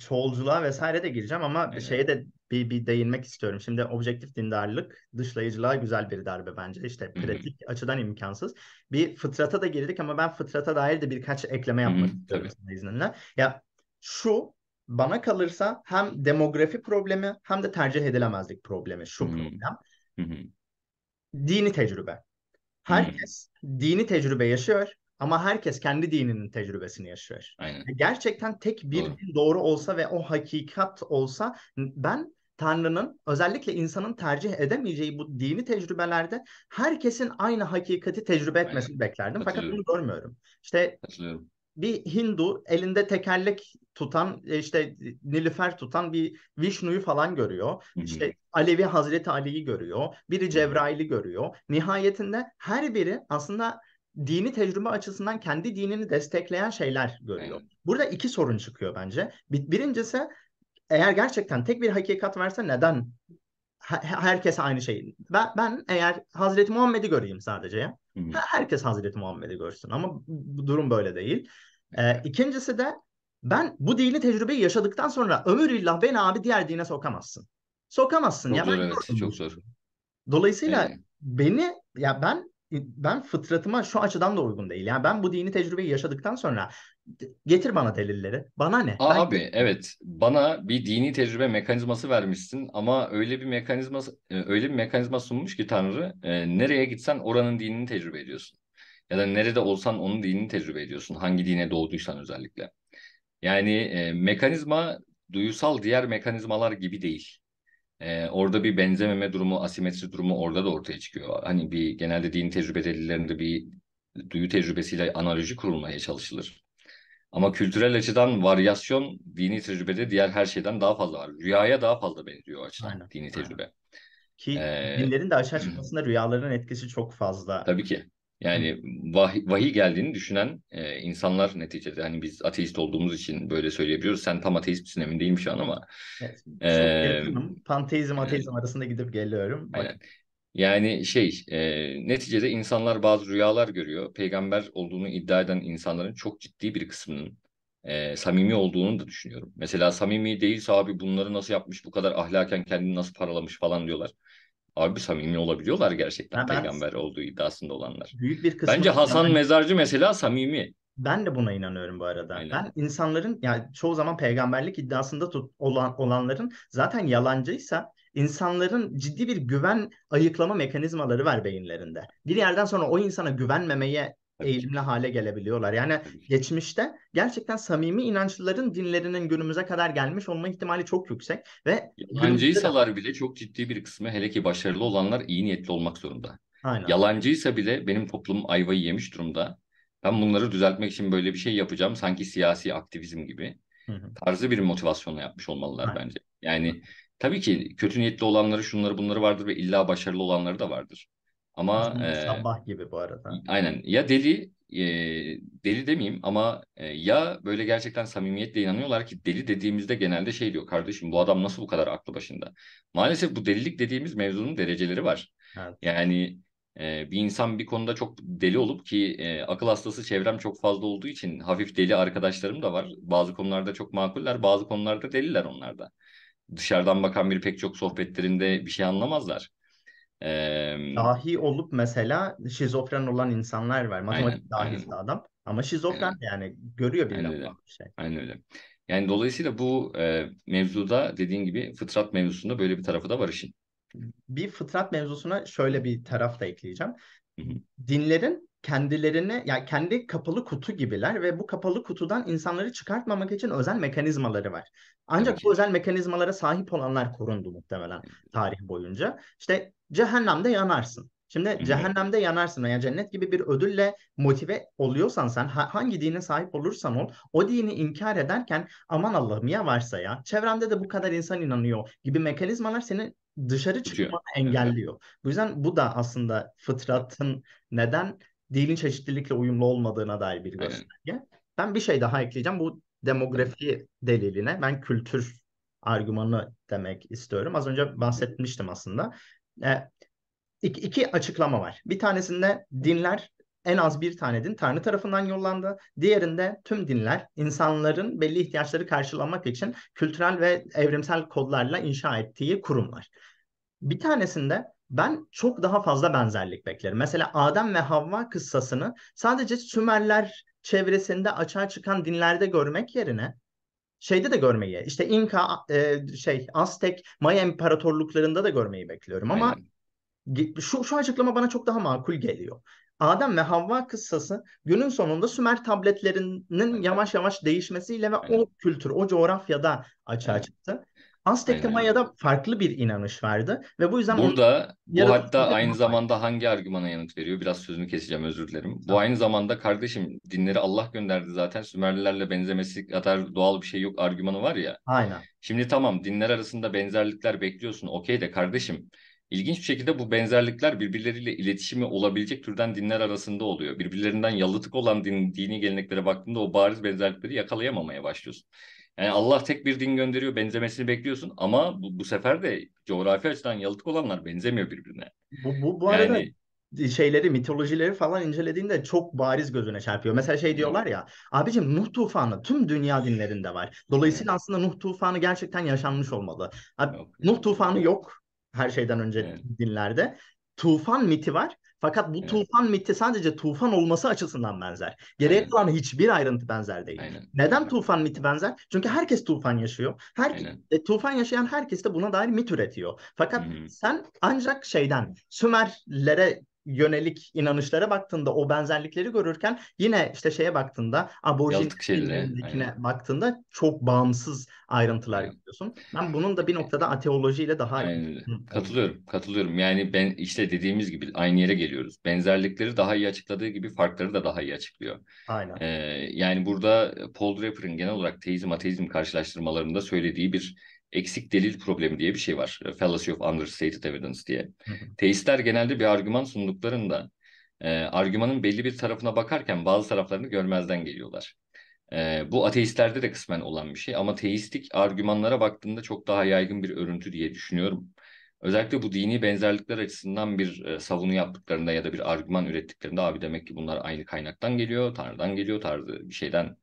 çoğulculuğa vesaire de gireceğim ama Aynen. şeye de bir, bir değinmek istiyorum. Şimdi objektif dindarlık dışlayıcılığa güzel bir darbe bence. İşte pratik açıdan imkansız. Bir fıtrata da girdik ama ben fıtrata dair de birkaç ekleme yapmak istiyorum tabii. izninle. Ya şu bana kalırsa hem demografi problemi hem de tercih edilemezlik problemi şu Hı hı. problem. Hı hı. Dini tecrübe. Herkes dini tecrübe yaşıyor ama herkes kendi dininin tecrübesini yaşıyor. Aynen. Gerçekten tek bir Doğru. din doğru olsa ve o hakikat olsa ben Tanrı'nın özellikle insanın tercih edemeyeceği bu dini tecrübelerde herkesin aynı hakikati tecrübe etmesini beklerdim. Fakat bunu görmüyorum. İşte bir Hindu elinde tekerlek tutan işte Nilüfer tutan bir Vishnu'yu falan görüyor. Hı hı. İşte Alevi Hazreti Ali'yi görüyor. Biri Cebrail'i görüyor. Nihayetinde her biri aslında dini tecrübe açısından kendi dinini destekleyen şeyler görüyor. Aynen. Burada iki sorun çıkıyor bence. Bir- Birincisi eğer gerçekten tek bir hakikat verse neden he- herkes aynı şeyi? Ben, ben eğer Hazreti Muhammed'i göreyim sadece ya. Herkes Hazreti Muhammed'i görsün ama bu durum böyle değil. Ee, ikincisi de ben bu dini tecrübeyi yaşadıktan sonra ömürlillah beni abi diğer dine sokamazsın. Sokamazsın Çok ya zor ben evet. Çok zor. Dolayısıyla Ee, beni ya ben ben fıtratıma şu açıdan da uygun değil. Yani ben bu dini tecrübeyi yaşadıktan sonra getir bana delilleri. Bana ne? Aa, Ben abi evet bana bir dini tecrübe mekanizması vermişsin ama öyle bir mekanizma e, öyle bir mekanizma sunmuş ki Tanrı e, nereye gitsen oranın dinini tecrübe ediyorsun. Ya da nerede olsan onun dinini tecrübe ediyorsun. Hangi dine doğduysan özellikle. Yani e, mekanizma duyusal diğer mekanizmalar gibi değil. E, orada bir benzememe durumu, asimetri durumu orada da ortaya çıkıyor. Hani bir genelde din tecrübe delillerinde bir duyu tecrübesiyle analoji kurulmaya çalışılır. Ama kültürel açıdan varyasyon dini tecrübede diğer her şeyden daha fazla var. Rüyaya daha fazla benziyor o açıdan aynen. dini Aynen. tecrübe. Ki Ee, dinlerin de açığa çıkmasında rüyaların etkisi çok fazla. tabii ki. Yani vahiy, vahiy geldiğini düşünen e, insanlar neticede hani biz ateist olduğumuz için böyle söyleyebiliyoruz. Sen tam ateist misin emin değilim şu an ama Evet, yakınım. Panteizm, aynen. ateizm arasında gidip geliyorum. Bak, aynen. Yani şey e, neticede insanlar bazı rüyalar görüyor. Peygamber olduğunu iddia eden insanların çok ciddi bir kısmının e, samimi olduğunu da düşünüyorum. Mesela samimi değilse abi bunları nasıl yapmış bu kadar ahlaken kendini nasıl paralamış falan diyorlar. Abi samimi olabiliyorlar gerçekten ben- peygamber olduğu iddiasında olanlar. büyük bir kısmı Bence Hasan Mezarcı mesela samimi. Ben de buna inanıyorum bu arada. Aynen. Ben insanların yani çoğu zaman peygamberlik iddiasında tut, olan olanların zaten yalancıysa insanların ciddi bir güven ayıklama mekanizmaları var beyinlerinde. Bir yerden sonra o insana güvenmemeye. Eğilimli hale gelebiliyorlar. Yani geçmişte gerçekten samimi inançlıların dinlerinin günümüze kadar gelmiş olma ihtimali çok yüksek ve günümüzde de Yalancıysalar bile çok ciddi bir kısmı hele ki başarılı olanlar iyi niyetli olmak zorunda. aynen. Yalancıysa bile benim toplumum ayvayı yemiş durumda. Ben bunları düzeltmek için böyle bir şey yapacağım. Sanki siyasi aktivizm gibi Hı hı. tarzı bir motivasyonla yapmış olmalılar Aynen. bence. Yani tabii ki kötü niyetli olanları şunları bunları vardır ve illa başarılı olanları da vardır. Ama e, Sabbah gibi bu arada. aynen ya deli e, deli demeyeyim ama e, ya böyle gerçekten samimiyetle inanıyorlar ki deli dediğimizde genelde şey diyor kardeşim bu adam nasıl bu kadar aklı başında. Maalesef bu delilik dediğimiz mevzunun dereceleri var. Evet. Yani e, bir insan bir konuda çok deli olup ki e, akıl hastası çevrem çok fazla olduğu için hafif deli arkadaşlarım da var. Bazı konularda çok makuller, bazı konularda deliler onlar da. Dışarıdan bakan bir pek çok sohbetlerinde bir şey anlamazlar. E, Dahi olup mesela şizofren olan insanlar var. Matematik aynen, dahisi aynen, adam. Ama şizofren aynen, yani görüyor aynen öyle. farklı şey. Aynen öyle. Yani dolayısıyla bu e, mevzuda dediğin gibi fıtrat mevzusunda böyle bir tarafı da var işin. Bir fıtrat mevzusuna şöyle bir taraf da ekleyeceğim. Hı hı. Dinlerin kendilerini yani kendi kapalı kutu gibiler ve bu kapalı kutudan insanları çıkartmamak için özel mekanizmaları var. Ancak Tabii bu özel mekanizmalara sahip olanlar korundu muhtemelen tarih boyunca. İşte cehennemde yanarsın. Şimdi cehennemde yanarsın veya cennet gibi bir ödülle motive oluyorsan sen ha- hangi dine sahip olursan ol o dini inkar ederken aman Allah'ım ya varsa ya çevremde de bu kadar insan inanıyor gibi mekanizmalar seni dışarı çıkmanı Evet. engelliyor. Bu yüzden bu da aslında fıtratın neden dinin çeşitlilikle uyumlu olmadığına dair bir Aynen. gösterge. Ben bir şey daha ekleyeceğim. Bu demografi deliline ben kültür argümanı demek istiyorum. Az önce bahsetmiştim aslında. E, iki, iki açıklama var. Bir tanesinde dinler en az bir tane din Tanrı tarafından yollandı. Diğerinde tüm dinler insanların belli ihtiyaçları karşılamak için kültürel ve evrimsel kodlarla inşa ettiği kurumlar. Bir tanesinde ben çok daha fazla benzerlik beklerim. Mesela Adem ve Havva kıssasını sadece Sümerler çevresinde açığa çıkan dinlerde görmek yerine şeyde de görmeyi, işte İnka, e, şey Aztek, Maya imparatorluklarında da görmeyi bekliyorum ama Aynen. şu, şu açıklama bana çok daha makul geliyor. Adem ve Havva kıssası günün sonunda Sümer tabletlerinin yavaş yavaş değişmesiyle ve Aynen. o kültür, o coğrafyada açığa Evet. çıktı. Aztek'te Aynen. Maya'da farklı bir inanış vardı ve bu yüzden Burada bu hatta aynı var. zamanda hangi argümana yanıt veriyor? Biraz sözünü keseceğim özür dilerim. Bu Tamam. aynı zamanda kardeşim dinleri Allah gönderdi zaten Sümerlilerle benzemesi kadar doğal bir şey yok argümanı var ya. Aynen. Şimdi tamam dinler arasında benzerlikler bekliyorsun okey de kardeşim ilginç bir şekilde bu benzerlikler birbirleriyle iletişimi olabilecek türden dinler arasında oluyor. Birbirlerinden yalıtık olan din, dini geleneklere baktığında o bariz benzerlikleri yakalayamamaya başlıyorsun. Yani Allah tek bir din gönderiyor, benzemesini bekliyorsun ama bu, bu sefer de coğrafi açıdan yalıtık olanlar benzemiyor birbirine. Bu, bu, bu arada Yani şeyleri, mitolojileri falan incelediğinde çok bariz gözüne çarpıyor. Mesela şey diyorlar ya, abicim Nuh tufanı tüm dünya dinlerinde var. Dolayısıyla Evet. aslında Nuh tufanı gerçekten yaşanmış olmalı. Abi, yok. Nuh tufanı yok her şeyden önce Evet. dinlerde. Tufan miti var. Fakat bu Evet. tufan miti sadece tufan olması açısından benzer. Geriye Aynen. kalan hiçbir ayrıntı benzer değil. Aynen. Neden Aynen. tufan miti benzer? Çünkü herkes tufan yaşıyor. Her e, tufan yaşayan herkes de buna dair mit üretiyor. Fakat Hı hı. sen ancak şeyden Sümerlere yönelik inanışlara baktığında o benzerlikleri görürken yine işte şeye baktığında aborjin Yalıtık şeylere, dinlerindekine aynen. baktığında çok bağımsız ayrıntılar Aynen. görüyorsun. Ben bunun da bir noktada ateolojiyle daha Aynen Katılıyorum, katılıyorum. Yani ben işte dediğimiz gibi aynı yere geliyoruz. Benzerlikleri daha iyi açıkladığı gibi farkları da daha iyi açıklıyor. Aynen. Ee, yani burada Paul Draper'ın genel olarak teizm ateizm karşılaştırmalarında söylediği bir eksik delil problemi diye bir şey var. Fallacy of Understated Evidence diye. Teistler genelde bir argüman sunduklarında e, argümanın belli bir tarafına bakarken bazı taraflarını görmezden geliyorlar. E, bu ateistlerde de kısmen olan bir şey ama teistik argümanlara baktığında çok daha yaygın bir örüntü diye düşünüyorum. Özellikle bu dini benzerlikler açısından bir e, savunu yaptıklarında ya da bir argüman ürettiklerinde abi demek ki bunlar aynı kaynaktan geliyor, Tanrı'dan geliyor tarzı bir şeyden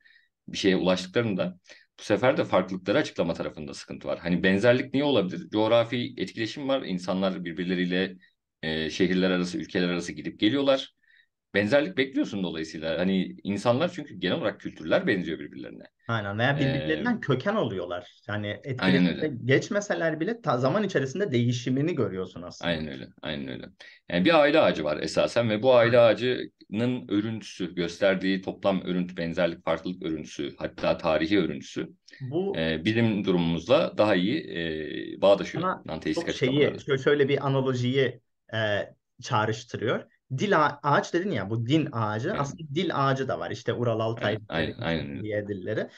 bir şeye ulaştıklarında bu sefer de farklılıkları açıklama tarafında sıkıntı var. Hani benzerlik niye olabilir? Coğrafi etkileşim var. İnsanlar birbirleriyle e, şehirler arası, ülkeler arası gidip geliyorlar. Benzerlik bekliyorsun dolayısıyla. Hani insanlar çünkü genel olarak kültürler benziyor birbirlerine. Aynen veya Ee, birbirlerinden köken oluyorlar. Yani öyle. geçmeseler bile ta zaman içerisinde değişimini görüyorsun aslında. Aynen öyle. Aynen öyle. Yani bir aile ağacı var esasen ve bu aile ağacının örüntüsü, gösterdiği toplam örüntü, benzerlik, farklılık örüntüsü, hatta tarihi örüntüsü Bu e, bizim durumumuzla daha iyi e, bağdaşıyor çok şeyi şöyle bir analojiyi e, çağrıştırıyor. Dil ağa- ağaç dedin ya bu din ağacı Aynen. aslında dil ağacı da var işte Ural Altay Aynen, aynen, aynen diye dilleri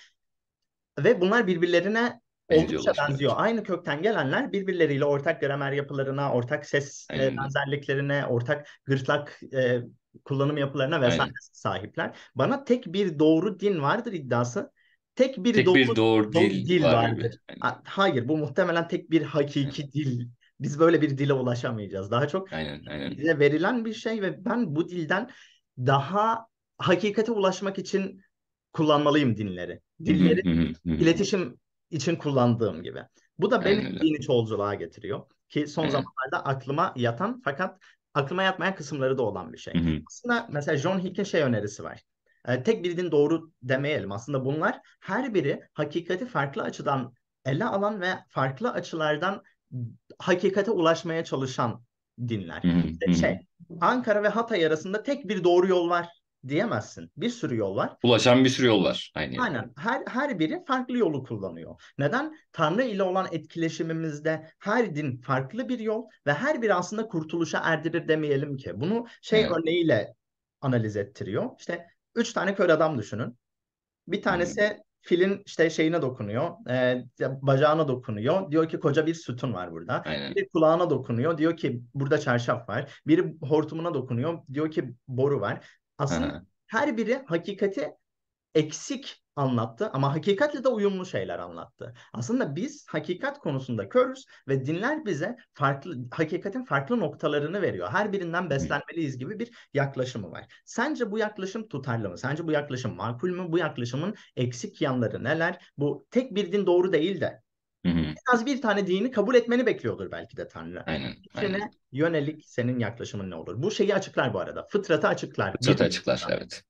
ve bunlar birbirlerine oldukça benziyor. Evet. Aynı kökten gelenler birbirleriyle ortak gramer yapılarına, ortak ses e, Aynen benzerliklerine, ortak gırtlak e, kullanım yapılarına vesaire Aynen. sahipler. Bana tek bir doğru din vardır iddiası. Tek bir Tek doğru bir doğru do- dil dil var vardır. Aynen. Ha- Hayır, bu muhtemelen tek bir hakiki dil. Biz böyle bir dile ulaşamayacağız. Daha çok Aynen, aynen. bize verilen bir şey ve ben bu dilden daha hakikate ulaşmak için kullanmalıyım dinleri. Dilleri iletişim için kullandığım gibi. Bu da beni Aynen dini çoğulculuğa getiriyor. Ki son Aynen. zamanlarda aklıma yatan fakat aklıma yatmayan kısımları da olan bir şey. Aslında mesela John Hick'in şey önerisi var. Ee, tek bir din doğru demeyelim. Aslında bunlar her biri hakikati farklı açıdan ele alan ve farklı açılardan hakikate ulaşmaya çalışan dinler. İşte şey, Ankara ve Hatay arasında tek bir doğru yol var diyemezsin. Bir sürü yol var. Ulaşan bir sürü yol var aynı yere. Aynen. Her, her biri farklı yolu kullanıyor. Neden? Tanrı ile olan etkileşimimizde her din farklı bir yol ve her biri aslında kurtuluşa erdirir demeyelim ki. Bunu şey Evet. örneğiyle analiz ettiriyor. İşte üç tane kör adam düşünün. Bir tanesi filin işte şeyine dokunuyor, e, bacağına dokunuyor. Diyor ki koca bir sütun var burada. Aynen. Biri kulağına dokunuyor. Diyor ki burada çarşaf var. Biri hortumuna dokunuyor. Diyor ki boru var. Aslında hı. her biri hakikati eksik anlattı ama hakikatle de uyumlu şeyler anlattı. Aslında biz hakikat konusunda körüz ve dinler bize farklı hakikatin farklı noktalarını veriyor. Her birinden beslenmeliyiz gibi bir yaklaşımı var. Sence bu yaklaşım tutarlı mı? Sence bu yaklaşım makul mü? Bu yaklaşımın eksik yanları neler? Bu tek bir din doğru değil de en az bir tane dini kabul etmeni bekliyordur belki de Tanrı. Aynen. Fikrine Aynen. yönelik senin yaklaşımın ne olur? Bu şeyi açıklar bu arada. Fıtratı açıklar. Fıtratı Bir açıklar. Evet.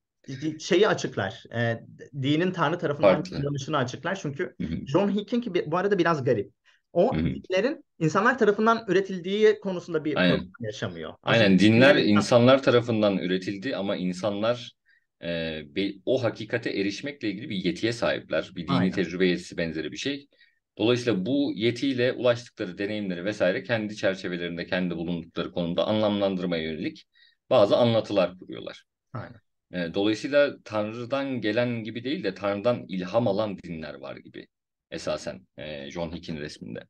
Şeyi açıklar. E, dinin Tanrı tarafından kullanışını açıklar. Çünkü. John Hick'in bu arada biraz garip. o dinlerin insanlar tarafından üretildiği konusunda bir Aynen. problem yaşamıyor. Aynen Aslında dinler dinlerin- insanlar tarafından üretildi ama insanlar e, be- o hakikate erişmekle ilgili bir yetiye sahipler. Bir dini Aynen. tecrübe yetisi benzeri bir şey. Dolayısıyla bu yetiyle ulaştıkları deneyimleri vesaire kendi çerçevelerinde, kendi bulundukları konumda anlamlandırmaya yönelik bazı anlatılar kuruyorlar. Aynen. E, dolayısıyla Tanrı'dan gelen gibi değil de Tanrı'dan ilham alan dinler var gibi esasen e, John Hick'in resminde.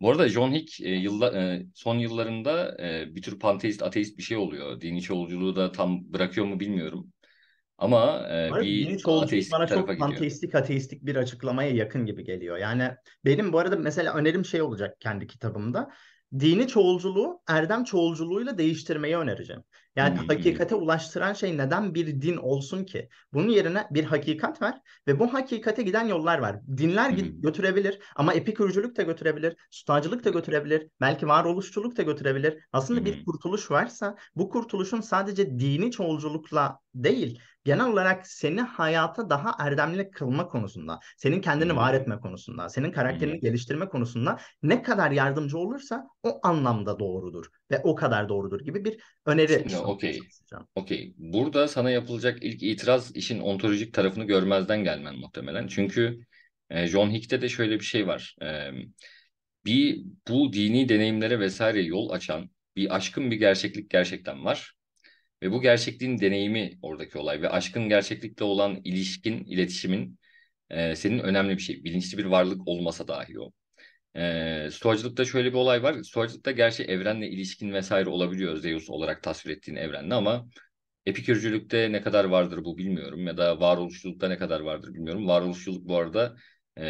Bu arada John Hick e, yılla, e, son yıllarında e, bir tür panteist, ateist bir şey oluyor. Dini çoğulculuğu da tam bırakıyor mu bilmiyorum. Ama e, arada bir dini ateistik bana tarafa çok gidiyor. panteistik ateistik bir açıklamaya yakın gibi geliyor. Yani benim bu arada mesela önerim şey olacak kendi kitabımda. Dini çoğulculuğu erdem çoğulculuğuyla değiştirmeyi önereceğim. Yani hı, hakikate ulaştıran şey neden bir din olsun ki? Bunun yerine bir hakikat var ve bu hakikate giden yollar var. Dinler git- götürebilir ama epikürcülük de götürebilir, stoacılık da götürebilir, belki varoluşçuluk da götürebilir. Aslında Hı bir kurtuluş varsa bu kurtuluşun sadece dini çoğulculukla değil, genel olarak seni hayata daha erdemli kılma konusunda, senin kendini var etme konusunda, senin karakterini geliştirme konusunda ne kadar yardımcı olursa o anlamda doğrudur ve o kadar doğrudur gibi bir öneri okey. Okey. Burada sana yapılacak ilk itiraz işin ontolojik tarafını görmezden gelmen muhtemelen. Çünkü e, John Hick'te de şöyle bir şey var. E, bir bu dini deneyimlere vesaire yol açan bir aşkın bir gerçeklik gerçekten var. Ve bu gerçekliğin deneyimi oradaki olay ve aşkın gerçeklikle olan ilişkin, iletişimin e, senin önemli bir şey. Bilinçli bir varlık olmasa dahi o. E, Stoacılıkta şöyle bir olay var. Stoacılıkta gerçi evrenle ilişkin vesaire olabiliyor Zeus olarak tasvir ettiğin evrenle ama Epikürcülükte ne kadar vardır bu bilmiyorum ya da varoluşçulukta ne kadar vardır bilmiyorum. Varoluşçuluk bu arada e,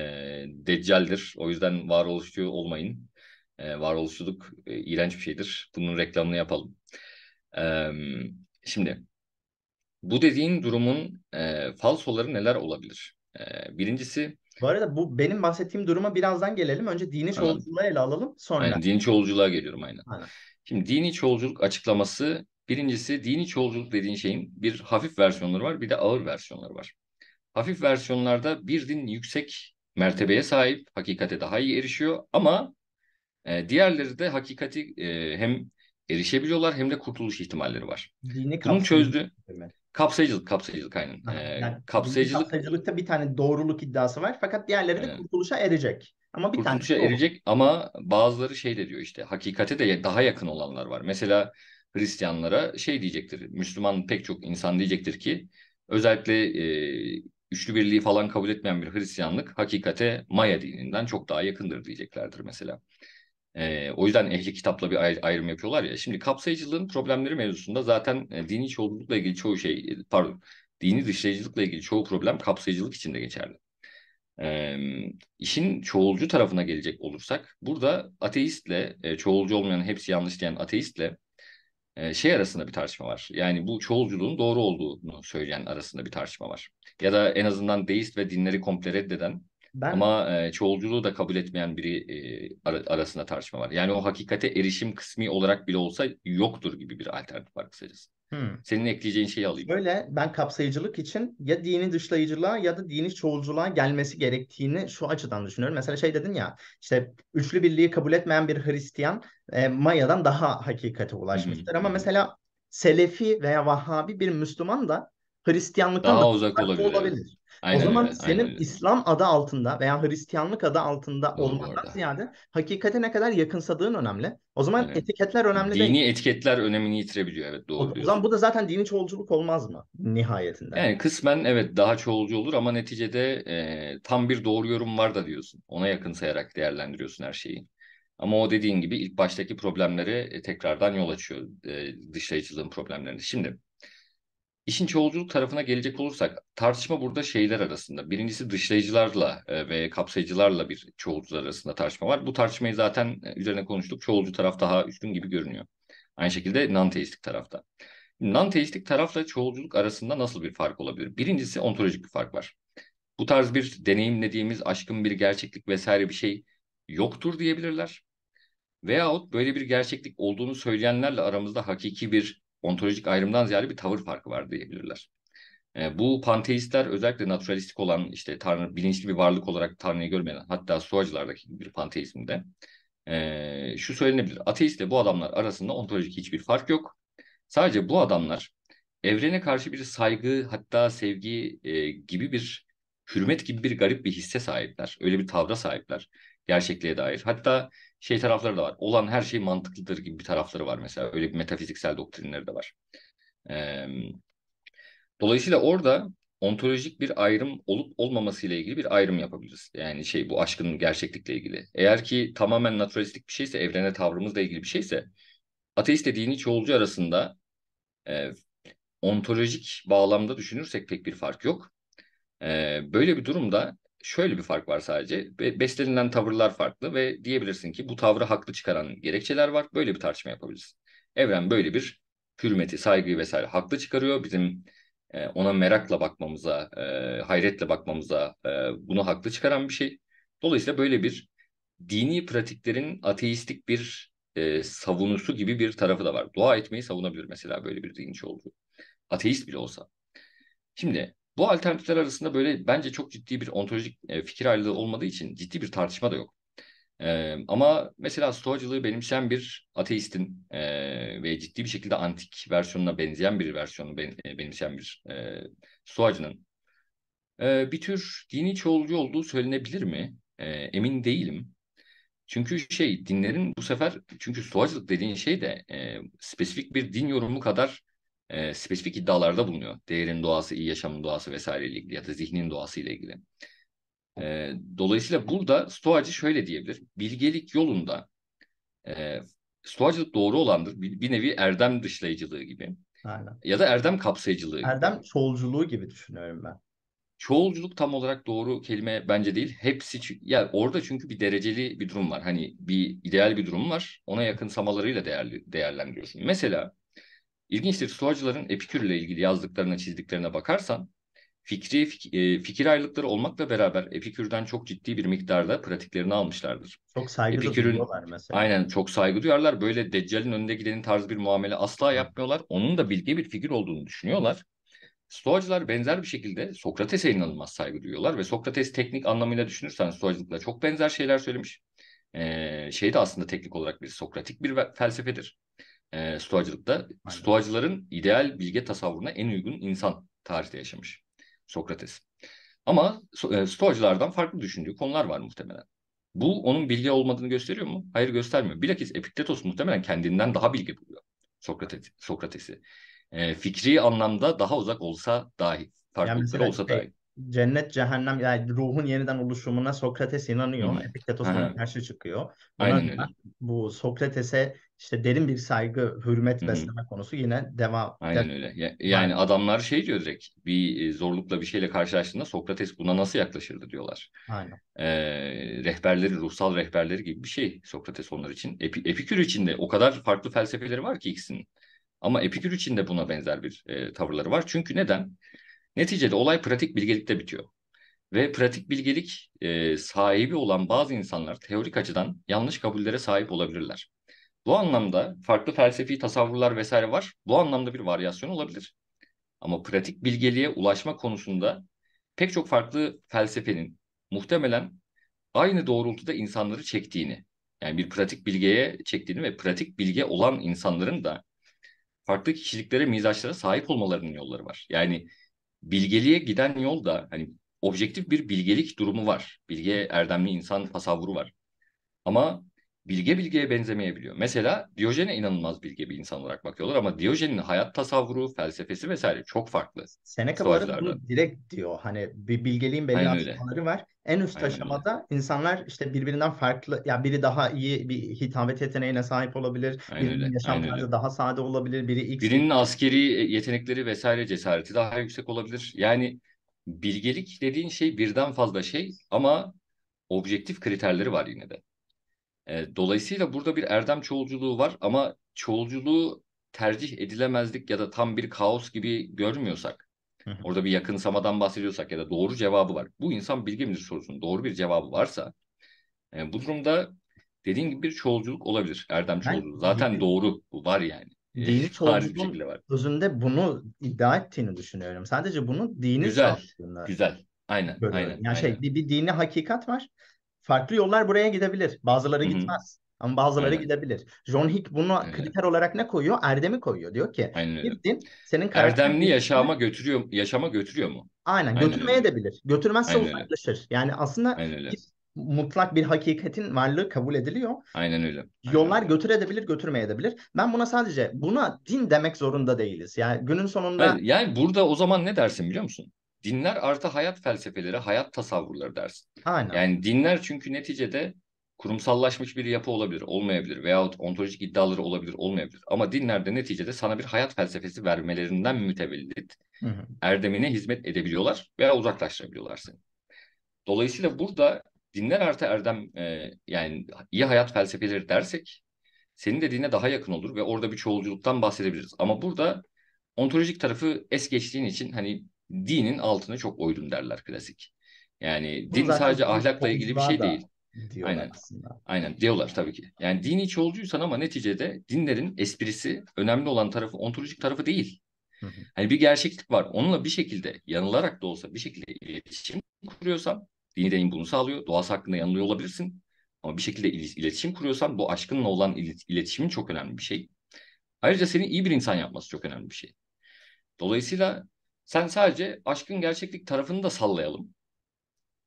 deccaldir. O yüzden varoluşçu olmayın. E, varoluşçuluk e, iğrenç bir şeydir. Bunun reklamını yapalım. Şimdi bu dediğin durumun e, falsoları neler olabilir? E, birincisi Bu arada bu benim bahsettiğim duruma birazdan gelelim. Önce dini Anladım. çoğulculuğu ele alalım. Sonra. aynen dini çoğulculuğa geliyorum aynen. Aynen. Şimdi dini çoğulculuk açıklaması birincisi dini çoğulculuk dediğin şeyin bir hafif versiyonları var bir de ağır versiyonları var. Hafif versiyonlarda bir din yüksek mertebeye sahip, hakikate daha iyi erişiyor ama e, diğerleri de hakikati e, hem erişebiliyorlar hem de kurtuluş ihtimalleri var. Dini kapsayıcılık çözdü demek. kapsayıcılık, kapsayıcılık aynen. Ha, E, yani kapsayıcılık kapsayıcılıkta bir tane doğruluk iddiası var fakat diğerleri de Aynen. kurtuluşa erecek. Ama bir kurtuluşa doğru. erecek ama bazıları şey de diyor işte hakikate de daha yakın olanlar var. Mesela Hristiyanlara şey diyecektir. Müslüman pek çok insan diyecektir ki özellikle e, üçlü birliği falan kabul etmeyen bir Hristiyanlık hakikate Maya dininden çok daha yakındır diyeceklerdir mesela. E, o yüzden ehli kitapla bir ayr- ayrım yapıyorlar ya. Şimdi kapsayıcılığın problemleri mevzusunda zaten e, dini çoğunlukla ilgili çoğu şey e, pardon dini dışlayıcılıkla ilgili çoğu problem kapsayıcılık için de geçerli. Ee, işin çoğulcu tarafına gelecek olursak burada ateistle e, çoğulcu olmayan hepsi yanlış diyen ateistle e, şey arasında bir tartışma var. Yani bu çoğulculuğun doğru olduğunu söyleyen arasında bir tartışma var. Ya da en azından deist ve dinleri komple reddeden Ben ama e, çoğulculuğu da kabul etmeyen biri e, ara- arasında tartışma var. Yani o hakikate erişim kısmi olarak bile olsa yoktur gibi bir alternatif var kısacası. hmm. Senin ekleyeceğin şeyi alayım. Böyle ben kapsayıcılık için ya dini dışlayıcılığa ya da dini çoğulculuğa gelmesi gerektiğini şu açıdan düşünüyorum. Mesela şey dedin ya işte üçlü birliği kabul etmeyen bir Hristiyan e, Maya'dan daha hakikate ulaşmıştır. hı Ama mesela Selefi veya Vahhabi bir Müslüman da Hristiyanlıktan Daha daha uzak olabilir, evet. Olabilir. O Aynen zaman öyle, senin aynen. İslam adı altında veya Hristiyanlık adı altında Doğru bu olmandan arada. ziyade hakikate ne kadar yakınsadığın önemli. O zaman Aynen. etiketler önemli değil. Dini etiketler önemini yitirebiliyor. Evet O, doğru o zaman diyorsun. bu da zaten dini çoğulculuk olmaz mı nihayetinde? Yani kısmen evet daha çoğulcu olur ama neticede e, tam bir doğru yorum var da diyorsun. Ona yakın sayarak değerlendiriyorsun her şeyi. Ama o dediğin gibi ilk baştaki problemlere e, tekrardan yol açıyor. E, dışlayıcılığın problemlerini. Şimdi işin çoğulculuk tarafına gelecek olursak tartışma burada şeyler arasında. Birincisi dışlayıcılarla e, ve kapsayıcılarla bir çoğulcular arasında tartışma var. Bu tartışmayı zaten e, üzerine konuştuk. Çoğulcu taraf daha üstün gibi görünüyor. Aynı şekilde non-teistik tarafta. Non-teistik tarafla çoğulculuk arasında nasıl bir fark olabilir? Birincisi ontolojik bir fark var. Bu tarz bir deneyimlediğimiz aşkın bir gerçeklik vesaire bir şey yoktur diyebilirler. Veyahut böyle bir gerçeklik olduğunu söyleyenlerle aramızda hakiki bir ontolojik ayrımdan ziyade bir tavır farkı var diyebilirler. E, bu panteistler özellikle naturalistik olan işte tanrı bilinçli bir varlık olarak tanrıyı görmeyen hatta stoacılardaki bir panteizmde e, şu söylenebilir. Ateistle bu adamlar arasında ontolojik hiçbir fark yok. Sadece bu adamlar evrene karşı bir saygı hatta sevgi e, gibi bir hürmet gibi bir garip bir hisse sahipler. Öyle bir tavra sahipler gerçekliğe dair. Hatta şey tarafları da var. Olan her şey mantıklıdır gibi bir tarafları var mesela. Öyle bir metafiziksel doktrinleri de var. Ee, dolayısıyla orada ontolojik bir ayrım olup olmaması ile ilgili bir ayrım yapabiliriz. Yani şey bu aşkın gerçeklikle ilgili. Eğer ki tamamen naturalistik bir şeyse, evrene tavrımızla ilgili bir şeyse, ateist dini çoğulcu arasında e, ontolojik bağlamda düşünürsek pek bir fark yok. E, böyle bir durumda şöyle bir fark var sadece. Be beslenilen tavırlar farklı ve diyebilirsin ki bu tavrı haklı çıkaran gerekçeler var. Böyle bir tartışma yapabiliriz. Evren böyle bir hürmeti, saygıyı vesaire haklı çıkarıyor. Bizim e, ona merakla bakmamıza, e, hayretle bakmamıza e, bunu haklı çıkaran bir şey. Dolayısıyla böyle bir dini pratiklerin ateistik bir e, savunusu gibi bir tarafı da var. Dua etmeyi savunabilir mesela böyle bir dinci olduğu. Ateist bile olsa. Şimdi bu alternatifler arasında böyle bence çok ciddi bir ontolojik e, fikir ayrılığı olmadığı için ciddi bir tartışma da yok. E, ama mesela stoacılığı benimseyen bir ateistin e, ve ciddi bir şekilde antik versiyonuna benzeyen bir versiyonu ben, benimseyen bir e, stoacının e, bir tür dini çoğulcu olduğu söylenebilir mi? Emin değilim. Çünkü şey dinlerin bu sefer çünkü stoacılık dediğin şey de e, spesifik bir din yorumu kadar e, spesifik iddialarda bulunuyor. Değerin doğası, iyi yaşamın doğası vesaire ile ilgili ya da zihnin doğası ile ilgili. E, dolayısıyla burada Stoacı şöyle diyebilir. Bilgelik yolunda e, Stoacılık doğru olandır. Bir, bir nevi erdem dışlayıcılığı gibi. Aynen. Ya da erdem kapsayıcılığı gibi. Erdem çoğulculuğu gibi düşünüyorum ben. Çoğulculuk tam olarak doğru kelime bence değil. Hepsi ya orada çünkü bir dereceli bir durum var. Hani bir ideal bir durum var. Ona yakın samalarıyla değerli, değerlendiriyorsun. Mesela İlginçtir Stoacıların Epikür ile ilgili yazdıklarına, çizdiklerine bakarsan fikri fik, e, fikir ayrılıkları olmakla beraber Epikür'den çok ciddi bir miktarda pratiklerini almışlardır. Çok saygı Epikür'ün, duyuyorlar mesela. Aynen çok saygı duyarlar. Böyle Deccal'in önünde gidenin tarzı bir muamele asla yapmıyorlar. Onun da bilge bir figür olduğunu düşünüyorlar. Stoacılar benzer bir şekilde Sokrates'e inanılmaz saygı duyuyorlar ve Sokrates teknik anlamıyla düşünürsen Stoacılıkla çok benzer şeyler söylemiş. Ee, şey de aslında teknik olarak bir Sokratik bir felsefedir e, Stoacılıkta. Aynen. Stoacıların ideal bilge tasavvuruna en uygun insan tarihte yaşamış Sokrates. Ama e, Stoacılardan farklı düşündüğü konular var muhtemelen. Bu onun bilge olmadığını gösteriyor mu? Hayır göstermiyor. Bilakis Epiktetos muhtemelen kendinden daha bilge buluyor Sokrates, Sokrates'i. E, fikri anlamda daha uzak olsa dahi, farklılıkları yani olsa dahi. Cennet, cehennem yani ruhun yeniden oluşumuna Sokrates inanıyor. Hmm. Epiktetos buna karşı çıkıyor. Buna Aynen öyle. Bu Sokrates'e işte derin bir saygı, hürmet Hı-hı. besleme konusu yine devam. Aynen öyle. Ya, yani adamlar şey diyor direkt bir e, zorlukla bir şeyle karşılaştığında Sokrates buna nasıl yaklaşırdı diyorlar. Aynen. Ee, rehberleri, ruhsal rehberleri gibi bir şey Sokrates onlar için. Epi, Epikür için de o kadar farklı felsefeleri var ki ikisinin. Ama Epikür için de buna benzer bir e, tavırları var. Çünkü neden? Neticede olay pratik bilgelikte bitiyor. Ve pratik bilgelik e, sahibi olan bazı insanlar teorik açıdan yanlış kabullere sahip olabilirler. Bu anlamda farklı felsefi tasavvurlar vesaire var. Bu anlamda bir varyasyon olabilir. Ama pratik bilgeliğe ulaşma konusunda pek çok farklı felsefenin muhtemelen aynı doğrultuda insanları çektiğini, yani bir pratik bilgeye çektiğini ve pratik bilge olan insanların da farklı kişiliklere, mizaçlara sahip olmalarının yolları var. Yani bilgeliğe giden yolda hani objektif bir bilgelik durumu var. Bilge erdemli insan tasavvuru var. Ama bilge bilgeye benzemeyebiliyor. Mesela Diyojen'e inanılmaz bilge bir insan olarak bakıyorlar ama Diyojen'in hayat tasavvuru, felsefesi vesaire çok farklı. Seneca bu direkt diyor. Hani bir bilgeliğin belli aşamaları var. En üst Aynen aşamada öyle. insanlar işte birbirinden farklı ya biri daha iyi bir hitabet yeteneğine sahip olabilir. Aynen birinin öyle. yaşam Aynen tarzı öyle. daha sade olabilir. Biri X Birinin askeri yetenekleri vesaire cesareti daha yüksek olabilir. Yani bilgelik dediğin şey birden fazla şey ama objektif kriterleri var yine de. E, dolayısıyla burada bir erdem çoğulculuğu var ama çoğulculuğu tercih edilemezlik ya da tam bir kaos gibi görmüyorsak, orada bir yakınsamadan bahsediyorsak ya da doğru cevabı var. Bu insan bilgi midir sorusunun doğru bir cevabı varsa e, bu durumda dediğin gibi bir çoğulculuk olabilir. Erdem çoğulculuğu. Zaten bilgi, doğru. Bu var yani. dini çoğunluğun şekilde var. özünde bunu iddia ettiğini düşünüyorum. Sadece bunu dinin Güzel, güzel. Aynen, aynen, Yani şey aynen. bir, bir dini hakikat var. Farklı yollar buraya gidebilir. Bazıları Hı hı, gitmez. Ama bazıları aynen, gidebilir. John Hick bunu aynen, kriter olarak ne koyuyor? Erdemi koyuyor. Diyor ki aynen bir din senin Erdemli yaşama götürüyor, yaşama götürüyor mu? aynen Aynen götürmeye de bilir. Götürmezse Aynen uzaklaşır. Yani aslında Aynen öyle. bir mutlak bir hakikatin varlığı kabul ediliyor. Aynen öyle. Aynen Yollar götürebilir, götürmeyebilir. Ben buna sadece buna din demek zorunda değiliz. Yani günün sonunda Hayır, yani burada o zaman ne dersin biliyor musun? Dinler artı hayat felsefeleri, hayat tasavvurları dersin. aynen. Yani dinler çünkü neticede kurumsallaşmış bir yapı olabilir, olmayabilir veyahut ontolojik iddiaları olabilir, olmayabilir. Ama dinlerde neticede sana bir hayat felsefesi vermelerinden mütevellit Hı hı. erdemine hizmet edebiliyorlar veya uzaklaştırabiliyorlar seni. Dolayısıyla burada dinler artı erdem e, yani iyi hayat felsefeleri dersek senin dediğine daha yakın olur ve orada bir çoğulculuktan bahsedebiliriz. Ama burada ontolojik tarafı es geçtiğin için hani dinin altını çok oydun derler klasik. Yani Bunu din sadece ahlakla ilgili bir şey değil. diyorlar Aynen. aslında. Aynen diyorlar tabii ki. Yani dini çoğulcuysan ama neticede dinlerin esprisi önemli olan tarafı ontolojik tarafı değil. Hı hı. Hani bir gerçeklik var. Onunla bir şekilde yanılarak da olsa bir şekilde iletişim kuruyorsan dini deyin bunu sağlıyor. Doğası hakkında yanılıyor olabilirsin. Ama bir şekilde il- iletişim kuruyorsan bu aşkınla olan il- iletişimin çok önemli bir şey. Ayrıca seni iyi bir insan yapması çok önemli bir şey. Dolayısıyla sen sadece aşkın gerçeklik tarafını da sallayalım.